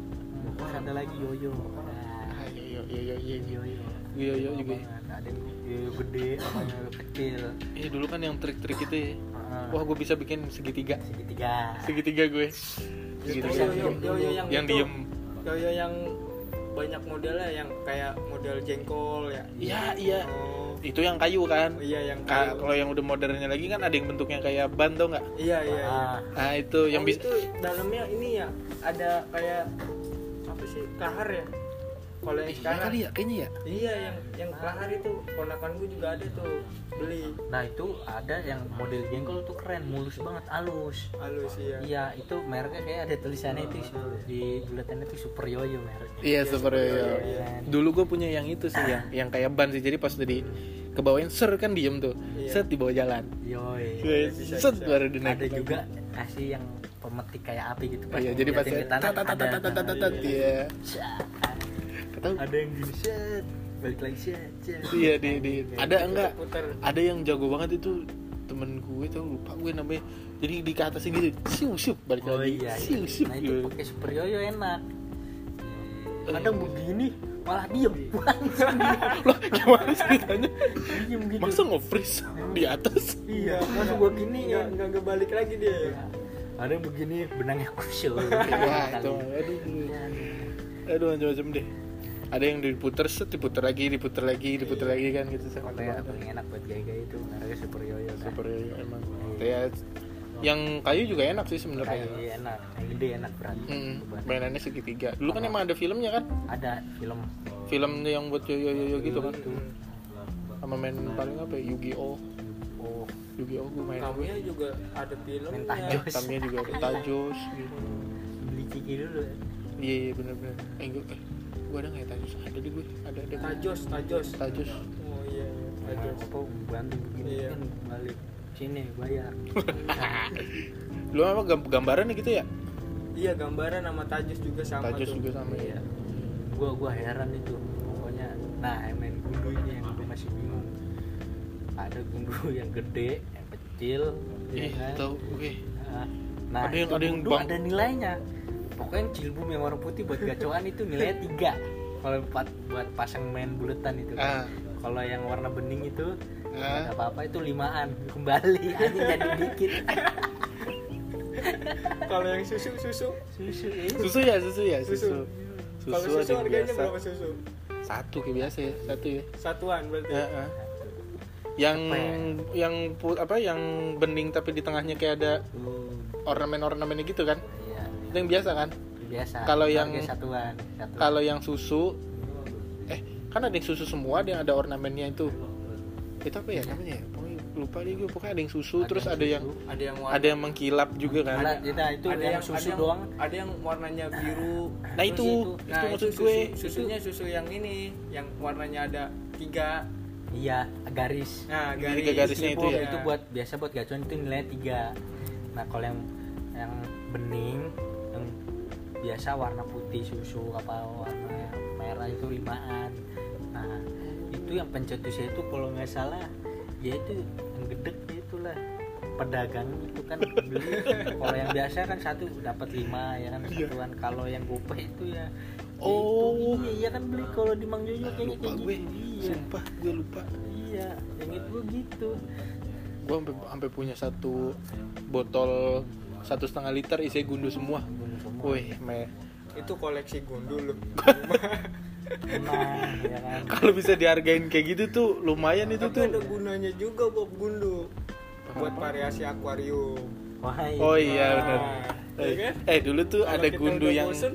[SPEAKER 3] terus ada lagi yoyo. Nah,
[SPEAKER 1] ah yo yo yo yo yo yo
[SPEAKER 3] yoyo
[SPEAKER 1] yo yo juga.
[SPEAKER 3] Ada yang yoyo gede sama yoyo kecil.
[SPEAKER 1] Eh dulu kan yang trik-trik itu ya.
[SPEAKER 3] Ah.
[SPEAKER 1] wah gue bisa bikin segitiga.
[SPEAKER 3] Segitiga.
[SPEAKER 1] Segitiga gue.
[SPEAKER 2] Yo
[SPEAKER 1] segitiga
[SPEAKER 2] yo yo yo yang
[SPEAKER 1] yang diem.
[SPEAKER 2] Yo yo yang banyak modelnya yang kayak model jengkol ya.
[SPEAKER 1] Iya iya.
[SPEAKER 2] Oh
[SPEAKER 1] itu yang kayu kan?
[SPEAKER 2] Iya yang
[SPEAKER 1] Ka-
[SPEAKER 2] kayu.
[SPEAKER 1] kalau yang udah modernnya lagi kan ada yang bentuknya kayak ban tau nggak?
[SPEAKER 2] Iya iya, iya.
[SPEAKER 3] ah.
[SPEAKER 1] Nah itu yang
[SPEAKER 2] Oh,
[SPEAKER 1] bisa
[SPEAKER 2] itu dalamnya ini ya ada kayak apa sih? Kahar ya? Kalau yang
[SPEAKER 1] iya
[SPEAKER 2] sekarang.
[SPEAKER 1] kali ya kayaknya ya.
[SPEAKER 2] Iya yang yang kahar itu ponakan gue juga ada tuh beli.
[SPEAKER 3] Nah itu ada yang model jengkol tuh keren mulus banget halus.
[SPEAKER 2] Halus iya.
[SPEAKER 3] Iya itu mereknya kayak ada tulisannya itu di buletannya itu super yoyo mereknya.
[SPEAKER 1] Iya super
[SPEAKER 2] super Yoyo.
[SPEAKER 1] dulu gue punya yang itu sih yang yang kayak ban sih jadi pas tadi kebawain ser kan diem tuh.
[SPEAKER 2] Iya.
[SPEAKER 1] set di bawah jalan.
[SPEAKER 3] Yoi.
[SPEAKER 2] Iya, bisa,
[SPEAKER 1] set
[SPEAKER 2] bisa.
[SPEAKER 1] baru dinaik
[SPEAKER 3] ada juga kasih yang pemetik kayak api gitu
[SPEAKER 1] iya jadi pas tat
[SPEAKER 3] ada-
[SPEAKER 1] iya.
[SPEAKER 3] Yang gini set balik lagi set
[SPEAKER 1] iya di di. Ada enggak? Ada yang jago banget itu temen gue tau lupa gue namanya. Jadi di ke atas gitu siu siu balik
[SPEAKER 3] oh
[SPEAKER 1] lagi.
[SPEAKER 3] iya,
[SPEAKER 1] siu
[SPEAKER 3] iya.
[SPEAKER 1] siu
[SPEAKER 3] nah itu pakai super yoyo enak kadang begini malah diem.
[SPEAKER 1] Loh gimana ceritanya?
[SPEAKER 3] Diem gitu.
[SPEAKER 1] Masa nge-freeze di atas?
[SPEAKER 3] Iya langsung gua gini
[SPEAKER 2] nggak
[SPEAKER 3] ya
[SPEAKER 2] nggak ngebalik lagi dia. Ya
[SPEAKER 3] ada yang begini benangnya kusut
[SPEAKER 1] wah itu. Aduh. Aduh macam-macam deh. Ada yang diputer set diputer lagi diputer lagi diputer lagi kan gitu. Sama
[SPEAKER 3] kayak paling enak buat gaya-gaya itu mereknya super yoyo kan.
[SPEAKER 1] Super ya, emang. Kayak yang kayu juga enak sih sebenarnya.
[SPEAKER 3] Kayak enak. Yang gede enak berat
[SPEAKER 1] Hmm, mainannya segitiga. Dulu kan emang ada filmnya kan?
[SPEAKER 3] Ada film.
[SPEAKER 1] Film yang buat yo yo yo yo gitu kan? Sama main paling apa ya? Yu-Gi-Oh.
[SPEAKER 3] Oh
[SPEAKER 1] Yu-Gi-Oh gue main.
[SPEAKER 2] Tamiya juga ada filmnya.
[SPEAKER 3] Main Tajos.
[SPEAKER 1] Tamnya juga ada Tajos gitu.
[SPEAKER 3] Beli ciki dulu.
[SPEAKER 1] Iya iya bener-bener. Eh gue eh gue ada nggak ya Tajos? Ada di gue ada ada
[SPEAKER 2] tajos tajos.
[SPEAKER 1] Tajos.
[SPEAKER 2] Oh iya iya. Tajos.
[SPEAKER 3] apa bantu begini
[SPEAKER 2] Iya.
[SPEAKER 3] kan balik sini bayar.
[SPEAKER 1] Lu apa gam- gambaran gitu ya?
[SPEAKER 2] Iya gambaran sama tajos juga sama
[SPEAKER 1] Tajos
[SPEAKER 2] tuh.
[SPEAKER 1] juga sama ya
[SPEAKER 3] iya. Gua gua heran itu pokoknya. Nah main gundu ini yang gua masih bingung. Ada gundu yang gede yang kecil ya
[SPEAKER 1] eh
[SPEAKER 3] kan?
[SPEAKER 1] tau oke.
[SPEAKER 3] Nah, nah
[SPEAKER 1] Ada yang- ada yang
[SPEAKER 3] gundu
[SPEAKER 1] bang-
[SPEAKER 3] ada nilainya. Pokoknya yang cilbum yang warna putih buat gacoan itu nilainya tiga. Kalau buat buat pasang main buletan itu kan. Kalau yang warna bening itu Ada apa-apa itu limaan kembali. Aja jadi dikit.
[SPEAKER 2] Kalau yang susu susu.
[SPEAKER 3] Susu eh.
[SPEAKER 1] susu ya susu ya
[SPEAKER 2] Susu.
[SPEAKER 1] susu.
[SPEAKER 2] Kalau
[SPEAKER 1] ada
[SPEAKER 2] susu
[SPEAKER 1] yang
[SPEAKER 2] harganya
[SPEAKER 1] biasa.
[SPEAKER 2] berapa susu?
[SPEAKER 1] Satu kayak biasa ya satu ya.
[SPEAKER 2] Satuan berarti.
[SPEAKER 1] Heeh. yang
[SPEAKER 3] Cepet.
[SPEAKER 1] yang pu- apa yang bening tapi di tengahnya kayak ada
[SPEAKER 3] Tuh,
[SPEAKER 1] ornamen-ornamen gitu kan?
[SPEAKER 3] Iya
[SPEAKER 1] itu yang biasa kan?
[SPEAKER 3] Biasa.
[SPEAKER 1] Kalau yang-
[SPEAKER 3] satuan satuan.
[SPEAKER 1] kalau yang susu eh kan ada yang susu semua ada yang ada ornamennya itu itu apa ya namanya ya? Pokoknya lupa deh gue pokoknya ada yang susu
[SPEAKER 3] Ada
[SPEAKER 1] terus
[SPEAKER 3] yang
[SPEAKER 1] ada yang
[SPEAKER 2] ada yang warna
[SPEAKER 1] ada yang mengkilap juga kan?
[SPEAKER 3] Ada- Nah, itu yang susu
[SPEAKER 2] ada yang,
[SPEAKER 3] doang.
[SPEAKER 2] ada yang warnanya biru
[SPEAKER 1] nah itu
[SPEAKER 3] itu.
[SPEAKER 1] itu
[SPEAKER 2] nah itu
[SPEAKER 1] maksud
[SPEAKER 2] susu,
[SPEAKER 1] gue
[SPEAKER 2] susunya susu yang ini yang warnanya ada tiga.
[SPEAKER 3] Iya garis.
[SPEAKER 2] Nah
[SPEAKER 1] Tiga
[SPEAKER 2] garis.
[SPEAKER 1] garisnya itu
[SPEAKER 3] Itu-
[SPEAKER 1] ya?
[SPEAKER 3] itu buat biasa buat gacor itu nilainya tiga. Nah kalau yang yang bening yang biasa warna putih susu apa warna merah itu limaan. Nah itu yang pencetusnya itu kalau nggak salah ya itu yang gedek itulah. Pedagang itu kan beli. Kalau yang biasa kan satu dapat lima ya kan
[SPEAKER 1] Iya.
[SPEAKER 3] satuan. Kalau yang gope itu ya ya
[SPEAKER 1] Oh.
[SPEAKER 3] itu, iya, iya kan beli kalau di Mang Jojo kayaknya
[SPEAKER 1] lupa
[SPEAKER 3] kayak
[SPEAKER 1] gue.
[SPEAKER 3] Gitu iya.
[SPEAKER 1] Sumpah gue lupa.
[SPEAKER 3] Iya yang itu gitu.
[SPEAKER 1] Gue sampai sampai punya satu botol satu setengah liter isinya gundu semua.
[SPEAKER 3] Bunuh semua.
[SPEAKER 1] Wih, me.
[SPEAKER 2] Itu koleksi gundul loh
[SPEAKER 3] nah ya kan?
[SPEAKER 1] Kalau bisa dihargain kayak gitu tuh lumayan itu
[SPEAKER 2] tapi ada
[SPEAKER 1] tuh
[SPEAKER 2] gunanya juga Bob gundu. Buat variasi akuarium.
[SPEAKER 3] Wah iya.
[SPEAKER 1] oh iya benar.
[SPEAKER 2] Nah,
[SPEAKER 1] eh,
[SPEAKER 2] iya kan?
[SPEAKER 1] eh dulu tuh
[SPEAKER 2] Kalau
[SPEAKER 1] ada
[SPEAKER 2] kita
[SPEAKER 1] gundu
[SPEAKER 2] udah
[SPEAKER 1] yang
[SPEAKER 2] bosen,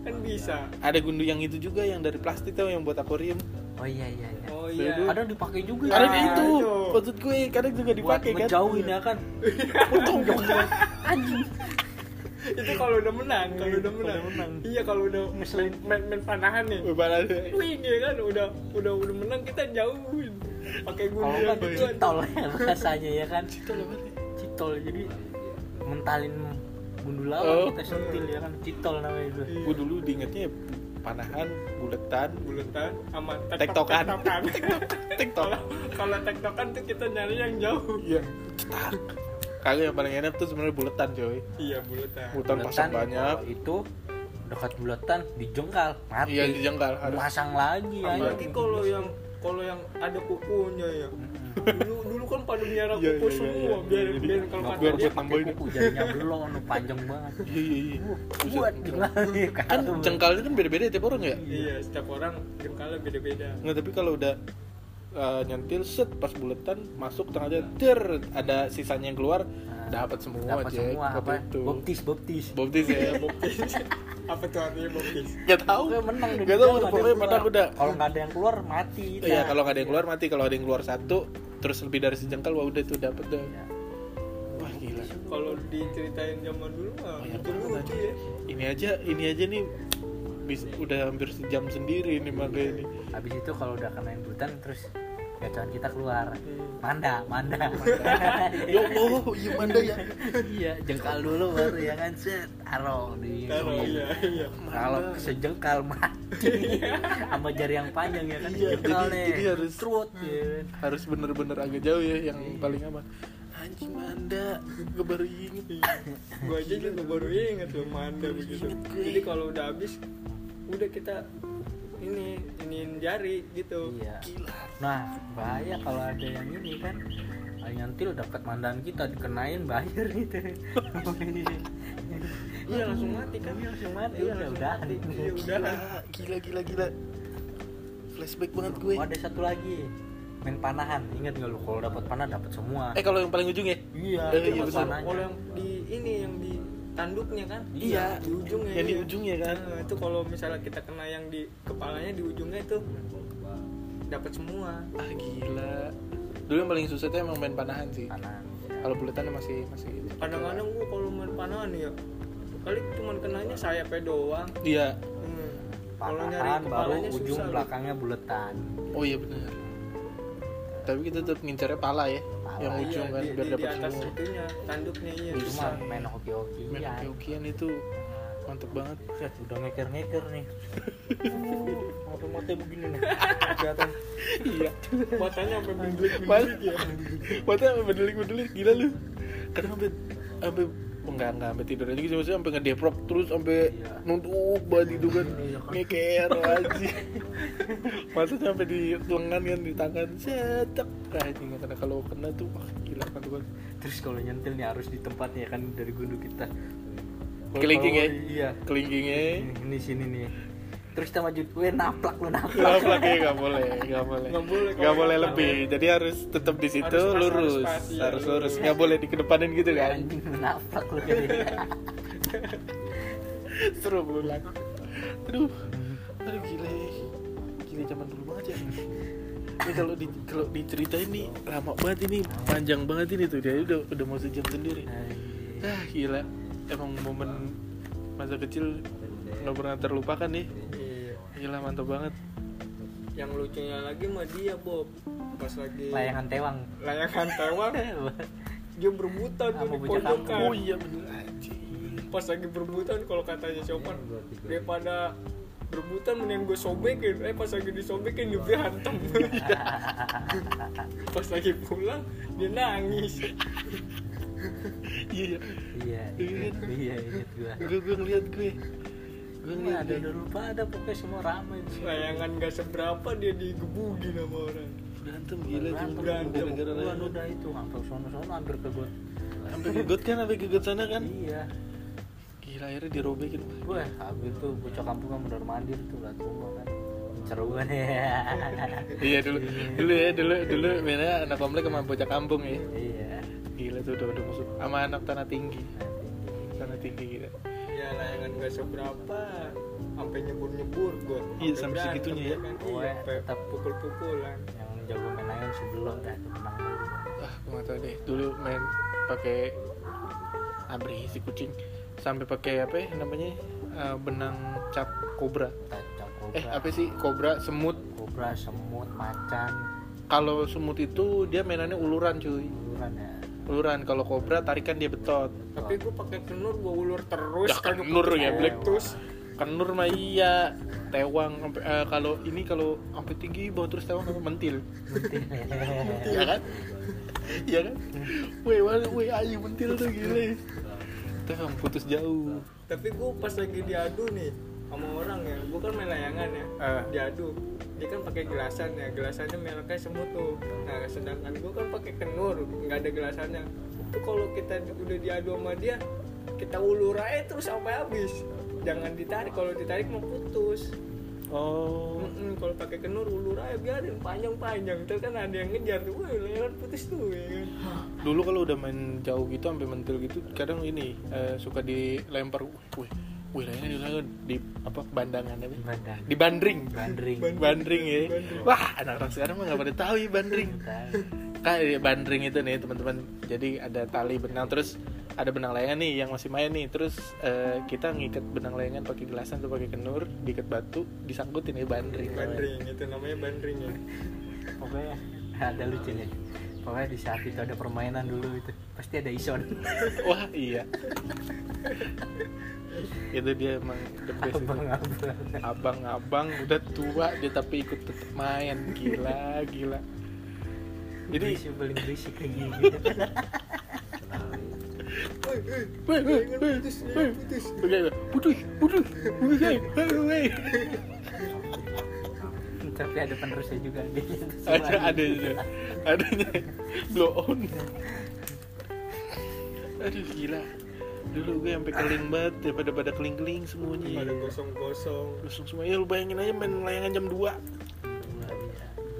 [SPEAKER 2] kan bisa.
[SPEAKER 1] ada gundu yang itu juga yang dari plastik tuh yang buat akuarium.
[SPEAKER 3] Oh iya iya iya.
[SPEAKER 2] Oh
[SPEAKER 1] Dulu.
[SPEAKER 2] iya.
[SPEAKER 3] Kadang dipakai juga.
[SPEAKER 1] Kadang
[SPEAKER 2] Nah,
[SPEAKER 1] itu
[SPEAKER 2] itu.
[SPEAKER 1] maksud gue kadang juga
[SPEAKER 3] buat
[SPEAKER 1] dipakai kan.
[SPEAKER 3] ngejauhin ya kan?
[SPEAKER 1] Untung dong.
[SPEAKER 3] Anjing
[SPEAKER 2] itu kalau udah menang kalau udah menang. iya kalau udah
[SPEAKER 3] Ngeselin.
[SPEAKER 2] main, main panahan nih. Wing ya kan? Udah udah udah menang kita jauhin. Pakai gundu
[SPEAKER 3] kalau
[SPEAKER 2] yang
[SPEAKER 3] nggak
[SPEAKER 2] gituan.
[SPEAKER 3] citol ya rasanya ya kan?
[SPEAKER 1] Nih?
[SPEAKER 3] citol jadi mentalin bundu lawan
[SPEAKER 1] Oh.
[SPEAKER 3] kita sentil ya kan? Citol namanya itu.
[SPEAKER 1] Gue dulu diingetnya panahan buletan.
[SPEAKER 2] Buletan sama
[SPEAKER 1] tektokan.
[SPEAKER 2] tektokan.
[SPEAKER 1] Tektok.
[SPEAKER 2] Kalau kalau tektokan tuh kita nyari yang jauh.
[SPEAKER 1] Iya. Cetak kagak yang paling enak tuh sebenarnya buletan coy.
[SPEAKER 2] Iya buletan.
[SPEAKER 1] Buletan pasang banyak
[SPEAKER 3] kalau itu dekat bulatan dijengkal mati.
[SPEAKER 1] Iya dijengkal harus.
[SPEAKER 3] Pasang lagi ya
[SPEAKER 2] apalagi kalau yang kalau yang ada kukunya ya. Dulu dulu kan pada miara
[SPEAKER 1] Iya,
[SPEAKER 2] kuku
[SPEAKER 1] iya, iya,
[SPEAKER 2] semua.
[SPEAKER 1] iya.
[SPEAKER 2] biar
[SPEAKER 1] Jadi,
[SPEAKER 2] biar kalau
[SPEAKER 1] biar
[SPEAKER 2] kata
[SPEAKER 1] buat
[SPEAKER 2] dia
[SPEAKER 1] tambahin
[SPEAKER 3] kuku. Jadinya belon panjang banget.
[SPEAKER 1] Iya iya iya.
[SPEAKER 3] Buat gimana
[SPEAKER 1] kan jengkalnya kan beda-beda tiap orang ya?
[SPEAKER 2] Iya setiap orang jengkalnya beda-beda.
[SPEAKER 1] Nggak tapi kalau udah uh, nyentil set pas buletan masuk tengah aja der ada sisanya yang keluar dapat semua
[SPEAKER 3] dapat
[SPEAKER 1] Jack.
[SPEAKER 3] semua
[SPEAKER 1] Waktu
[SPEAKER 3] apa
[SPEAKER 1] itu.
[SPEAKER 3] Boptis boptis
[SPEAKER 1] boptis ya
[SPEAKER 2] apa tuh artinya bokis
[SPEAKER 1] nggak tahu.
[SPEAKER 3] Pokoknya menang deh,
[SPEAKER 1] nggak tahu pokoknya menang udah.
[SPEAKER 3] Kalau nggak ada yang keluar mati
[SPEAKER 1] Iya
[SPEAKER 3] Nah,
[SPEAKER 1] kalau nggak ada yang keluar mati. Kalau ada yang keluar satu terus lebih dari sejengkal wah udah tuh dapet dah.
[SPEAKER 3] Iya.
[SPEAKER 1] wah gila.
[SPEAKER 2] Kalau diceritain zaman dulu mah
[SPEAKER 1] Banyak
[SPEAKER 2] itu
[SPEAKER 1] banget
[SPEAKER 2] lucu
[SPEAKER 1] aja.
[SPEAKER 2] ya.
[SPEAKER 1] Ini aja ini aja nih bis, udah hampir sejam sendiri nih makanya ini.
[SPEAKER 3] Habis itu kalau udah kenain butan terus gacoran kita keluar.
[SPEAKER 2] Hmm.
[SPEAKER 3] manda manda.
[SPEAKER 1] Ya Allah iya manda ya.
[SPEAKER 3] Iya jengkal dulu baru ya kan set. Taruh di
[SPEAKER 2] Taruh, iya iya.
[SPEAKER 3] Kalau sejengkal mati. Sama jari yang panjang ya kan
[SPEAKER 1] Iya,
[SPEAKER 3] jengkal
[SPEAKER 1] jadi-
[SPEAKER 3] nih
[SPEAKER 1] jadi harus-
[SPEAKER 3] Trut, ya kan.
[SPEAKER 1] harus bener-bener agak jauh ya yang paling aman. Anjing manda. Gue baru inget
[SPEAKER 2] gua aja juga baru inget loh manda begitu.
[SPEAKER 1] gue.
[SPEAKER 2] jadi kalau udah habis udah kita ini iniin jari gitu.
[SPEAKER 3] Iya.
[SPEAKER 1] Gila.
[SPEAKER 3] Nah bahaya kalau ada yang ini kan. Nyantil dapat mandan kita dikenain bayar gitu.
[SPEAKER 2] Iya langsung mati kan?
[SPEAKER 3] Langsung mati.
[SPEAKER 2] Iya,
[SPEAKER 3] udah
[SPEAKER 2] langsung
[SPEAKER 3] udah.
[SPEAKER 2] mati. Iya, udah
[SPEAKER 1] gila gila gila. Gila flashback banget gue.
[SPEAKER 3] Oh, ada satu lagi. Main panahan. Ingat nggak lu? Kalau dapat panah dapat semua.
[SPEAKER 1] Eh kalau yang paling ujung ya?
[SPEAKER 3] Iya
[SPEAKER 1] Eh, iya,
[SPEAKER 2] kalau yang di ini yang di tanduknya kan?
[SPEAKER 1] Iya,
[SPEAKER 2] di ujungnya
[SPEAKER 1] yang di
[SPEAKER 2] iya.
[SPEAKER 1] ujungnya kan.
[SPEAKER 2] Nah, itu kalau misalnya kita kena yang di kepalanya di ujungnya itu dapat semua.
[SPEAKER 1] Ah gila. Dulu yang paling susah tuh emang main panahan sih.
[SPEAKER 3] Panahan.
[SPEAKER 1] Kalau buletan masih masih
[SPEAKER 2] kadang-kadang gua kalau main panahan ya kali cuma kenanya sayapnya doang.
[SPEAKER 1] Iya.
[SPEAKER 2] Hmm. kalau nyari
[SPEAKER 3] panahan baru ujung
[SPEAKER 2] susah
[SPEAKER 3] belakangnya buletan.
[SPEAKER 1] Oh iya benar tapi kita tetap ngincarnya pala ya
[SPEAKER 3] Pala,
[SPEAKER 1] yang
[SPEAKER 2] Iya,
[SPEAKER 1] ujung kan
[SPEAKER 2] di,
[SPEAKER 1] biar dapat semua.
[SPEAKER 2] itunya tanduknya iya.
[SPEAKER 1] Bisa.
[SPEAKER 3] cuma main hoki-hoki
[SPEAKER 1] main
[SPEAKER 3] ya.
[SPEAKER 1] hoki-hokian itu mantep banget.
[SPEAKER 3] Set, udah ngeker-ngeker nih. Mata-mata begini nih. Kelihatan.
[SPEAKER 1] Iya.
[SPEAKER 2] Matanya sampai mendelik mendelik ya.
[SPEAKER 1] Mata sampai bedelik bedelik gila lu. Kadang sampai sampai enggak enggak sampai tidur aja gitu maksudnya sampai ngedeprok terus sampai
[SPEAKER 3] Iya.
[SPEAKER 1] nunduk banget itu kan.
[SPEAKER 3] Iya kan.
[SPEAKER 1] ngeker aja. Masa sampai di lengan kan di tangan setek. Anjing karena kalau kena tuh wah gila kan tuh kan.
[SPEAKER 3] Terus kalau nyentil nih harus di tempatnya kan dari gundu kita. Kalau-
[SPEAKER 1] Kelingking ya?
[SPEAKER 3] kalau- iya
[SPEAKER 1] kelingkingnya
[SPEAKER 3] ini, ini sini nih terus kita maju gue naplak lu naplak
[SPEAKER 1] Kenapa lagi nggak boleh, nggak boleh,
[SPEAKER 2] Nggak boleh
[SPEAKER 1] nggak boleh lebih. Jadi harus tetap di situ
[SPEAKER 2] Harus pas,
[SPEAKER 1] lurus,
[SPEAKER 2] harus pas, iya,
[SPEAKER 1] harus
[SPEAKER 2] lurus.
[SPEAKER 1] lurus, nggak boleh dikedepanin gitu kan.
[SPEAKER 3] anjing lu naplak lu.
[SPEAKER 1] Seru pulang. Aduh, aduh gile, gile zaman dulu banget ya. Ini kalau di kalau diceritain nih lama banget ini, panjang banget ini tuh. Dia udah udah mau sejam sendiri. Ah gila, emang momen masa kecil nggak pernah terlupakan nih.
[SPEAKER 2] Iya.
[SPEAKER 1] Gila mantap banget.
[SPEAKER 2] yang lucunya lagi mah dia Bob. Pas lagi
[SPEAKER 3] layangan tewang.
[SPEAKER 2] Layangan tewang. Dia berebutan tuh di pojokan
[SPEAKER 1] Oh iya bener. Anjing.
[SPEAKER 2] pas lagi berebutan kalau katanya Sopan daripada berebutan mending gue sobekin. Eh pas lagi disobekin dia hantam pas lagi pulang dia nangis.
[SPEAKER 1] Iya, iya.
[SPEAKER 3] iya iya
[SPEAKER 1] gue gue ngeliat gue gue
[SPEAKER 3] Ini
[SPEAKER 1] ngeliat
[SPEAKER 3] ada
[SPEAKER 1] dia.
[SPEAKER 3] dulu lupa ada pokoknya semua ramai
[SPEAKER 2] layangan gak seberapa dia digebugin sama orang.
[SPEAKER 1] Berantem gila cuma
[SPEAKER 3] berantem.
[SPEAKER 2] Berantem.
[SPEAKER 1] gara-gara
[SPEAKER 3] udah itu sampai sono sono hampir ke gua
[SPEAKER 1] sampai gegot kan sampai gegot sana kan?
[SPEAKER 3] Iya.
[SPEAKER 1] Gila akhirnya dirobekin.
[SPEAKER 3] Gue habis itu bocah kampung kan mondar mandir tuh lah rumah kan. Seru kan ya.
[SPEAKER 1] Iya dulu. Dulu ya dulu dulu mainnya anak komplek sama bocah kampung ya.
[SPEAKER 3] Iya.
[SPEAKER 1] Gila tuh udah udah masuk sama anak tanah tinggi. Tanah tinggi gila
[SPEAKER 2] ya layangan gak seberapa. Sampai nyebur nyebur gue
[SPEAKER 1] Iya, sampai segitunya ya.
[SPEAKER 2] kan?
[SPEAKER 3] Oh,
[SPEAKER 2] iya
[SPEAKER 3] ya,
[SPEAKER 2] sampai
[SPEAKER 3] tetap.
[SPEAKER 2] pukul pukulan
[SPEAKER 3] yang jago main lain sebelum dah itu menang dulu.
[SPEAKER 1] Ah gue nggak tahu deh. Dulu main pakai abri si kucing. Sampai pakai apa ya namanya? Eh, benang cap kobra.
[SPEAKER 3] Tacang kobra.
[SPEAKER 1] Eh apa sih? Kobra semut.
[SPEAKER 3] Kobra semut macan.
[SPEAKER 1] Kalau semut itu dia mainannya uluran cuy.
[SPEAKER 3] Uluran ya
[SPEAKER 1] uluran kalau kobra tarikan dia betot.
[SPEAKER 2] Tapi gue pakai kenur gue ulur terus
[SPEAKER 1] Ya, kenur ya, Black.
[SPEAKER 2] putus
[SPEAKER 1] kenur mah iya. Tewang sampai eh, kalau ini kalau sampai tinggi bawa terus tewang apa mentil. Iya kan? Iya kan? Weh weh weh ayo mentil tuh gile tewang putus jauh.
[SPEAKER 2] Tapi gue pas lagi diadu nih sama orang ya. Gue kan main layangan ya.
[SPEAKER 1] Ah.
[SPEAKER 2] diadu. Dia kan pakai gelasan ya. Gelasannya mereknya semut tuh. Nah sedangkan gue kan pakai kenur. Nggak ada gelasannya. Itu kalau kita udah diadu sama dia kita ulur aja terus sampai habis. Jangan ditarik. Kalau ditarik mau putus.
[SPEAKER 1] Oh.
[SPEAKER 2] Mm-mm, kalau pakai kenur ulur aja biarin. Panjang panjang terus kan ada yang ngejar tuh. Wah layangan putus tuh ya kan.
[SPEAKER 1] Dulu kalau udah main jauh gitu sampai mentil gitu kadang ini eh, suka dilempar wih wih layangan dilayan di apa bandangan apa?
[SPEAKER 3] Bandang.
[SPEAKER 1] di bandring.
[SPEAKER 3] Bandring.
[SPEAKER 1] Bandring ya.
[SPEAKER 2] Bandring.
[SPEAKER 1] wah anak-anak sekarang mah nggak pada tahu ya bandring. Kayak bandring itu nih teman-teman. Jadi ada tali benang terus ada benang layangan nih yang masih main nih. Terus eh, kita ngikat benang layangan pakai gelasan atau pakai kenur diikat batu disangkutin ya bandring.
[SPEAKER 2] Bandring itu namanya bandring ya.
[SPEAKER 3] Pokoknya ada lucunya pokoknya di saat itu ada permainan dulu itu. Pasti ada ison.
[SPEAKER 1] Wah iya itu dia emang the best
[SPEAKER 3] abang-abang
[SPEAKER 1] udah tua dia tapi ikut tetap main. Gila gila. Jadi
[SPEAKER 3] jadi paling berisik kayak gini.
[SPEAKER 2] Putus, putus.
[SPEAKER 1] Putus putus putus
[SPEAKER 3] tapi ada penerusnya juga
[SPEAKER 1] ada ada ada adanya blow on. Aduh gila dulu gue sampai keling banget ya pada pada keling keling semuanya.
[SPEAKER 2] Pada kosong-kosong
[SPEAKER 1] Langsung semua. Ya lu bayangin aja main layangan jam 2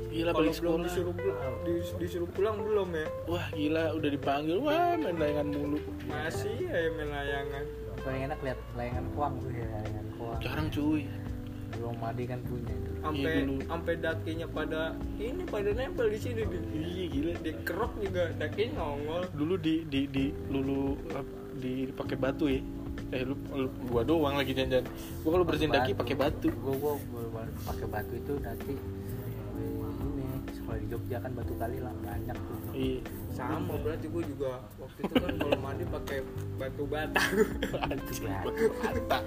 [SPEAKER 1] gila
[SPEAKER 2] kalau
[SPEAKER 1] balik
[SPEAKER 2] belum
[SPEAKER 1] sekolah.
[SPEAKER 2] disuruh pulang, dis- disuruh pulang belum ya?
[SPEAKER 1] Wah gila udah dipanggil. Wah main layangan mulu.
[SPEAKER 2] Masih ya main layangan.
[SPEAKER 3] Paling enak lihat layangan kuang tuh ya layangan kuang.
[SPEAKER 1] Jarang cuy.
[SPEAKER 3] Belum madi kan punya. Itu
[SPEAKER 2] sampai
[SPEAKER 1] dulu.
[SPEAKER 2] sampai dakinya pada ini pada nempel di sini di
[SPEAKER 1] iya gila.
[SPEAKER 2] Di kerok juga dakinya nongol.
[SPEAKER 1] Dulu di di di lulu di pakai batu ya. Eh lu, lu- gua doang lagi janjian. Gua kalau bersihin daki pakai batu.
[SPEAKER 3] Gua gua baru pakai batu itu nanti ini sekolah di Jogja kan batu kali lah banyak tuh.
[SPEAKER 1] Iya.
[SPEAKER 2] Sama berarti gue juga waktu itu kan kalau mandi pakai batu bata.
[SPEAKER 3] Batu.
[SPEAKER 1] bata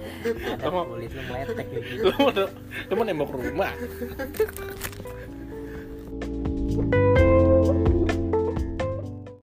[SPEAKER 3] kulit lu meletek kayak gitu.
[SPEAKER 1] lu mau lu mau nembok rumah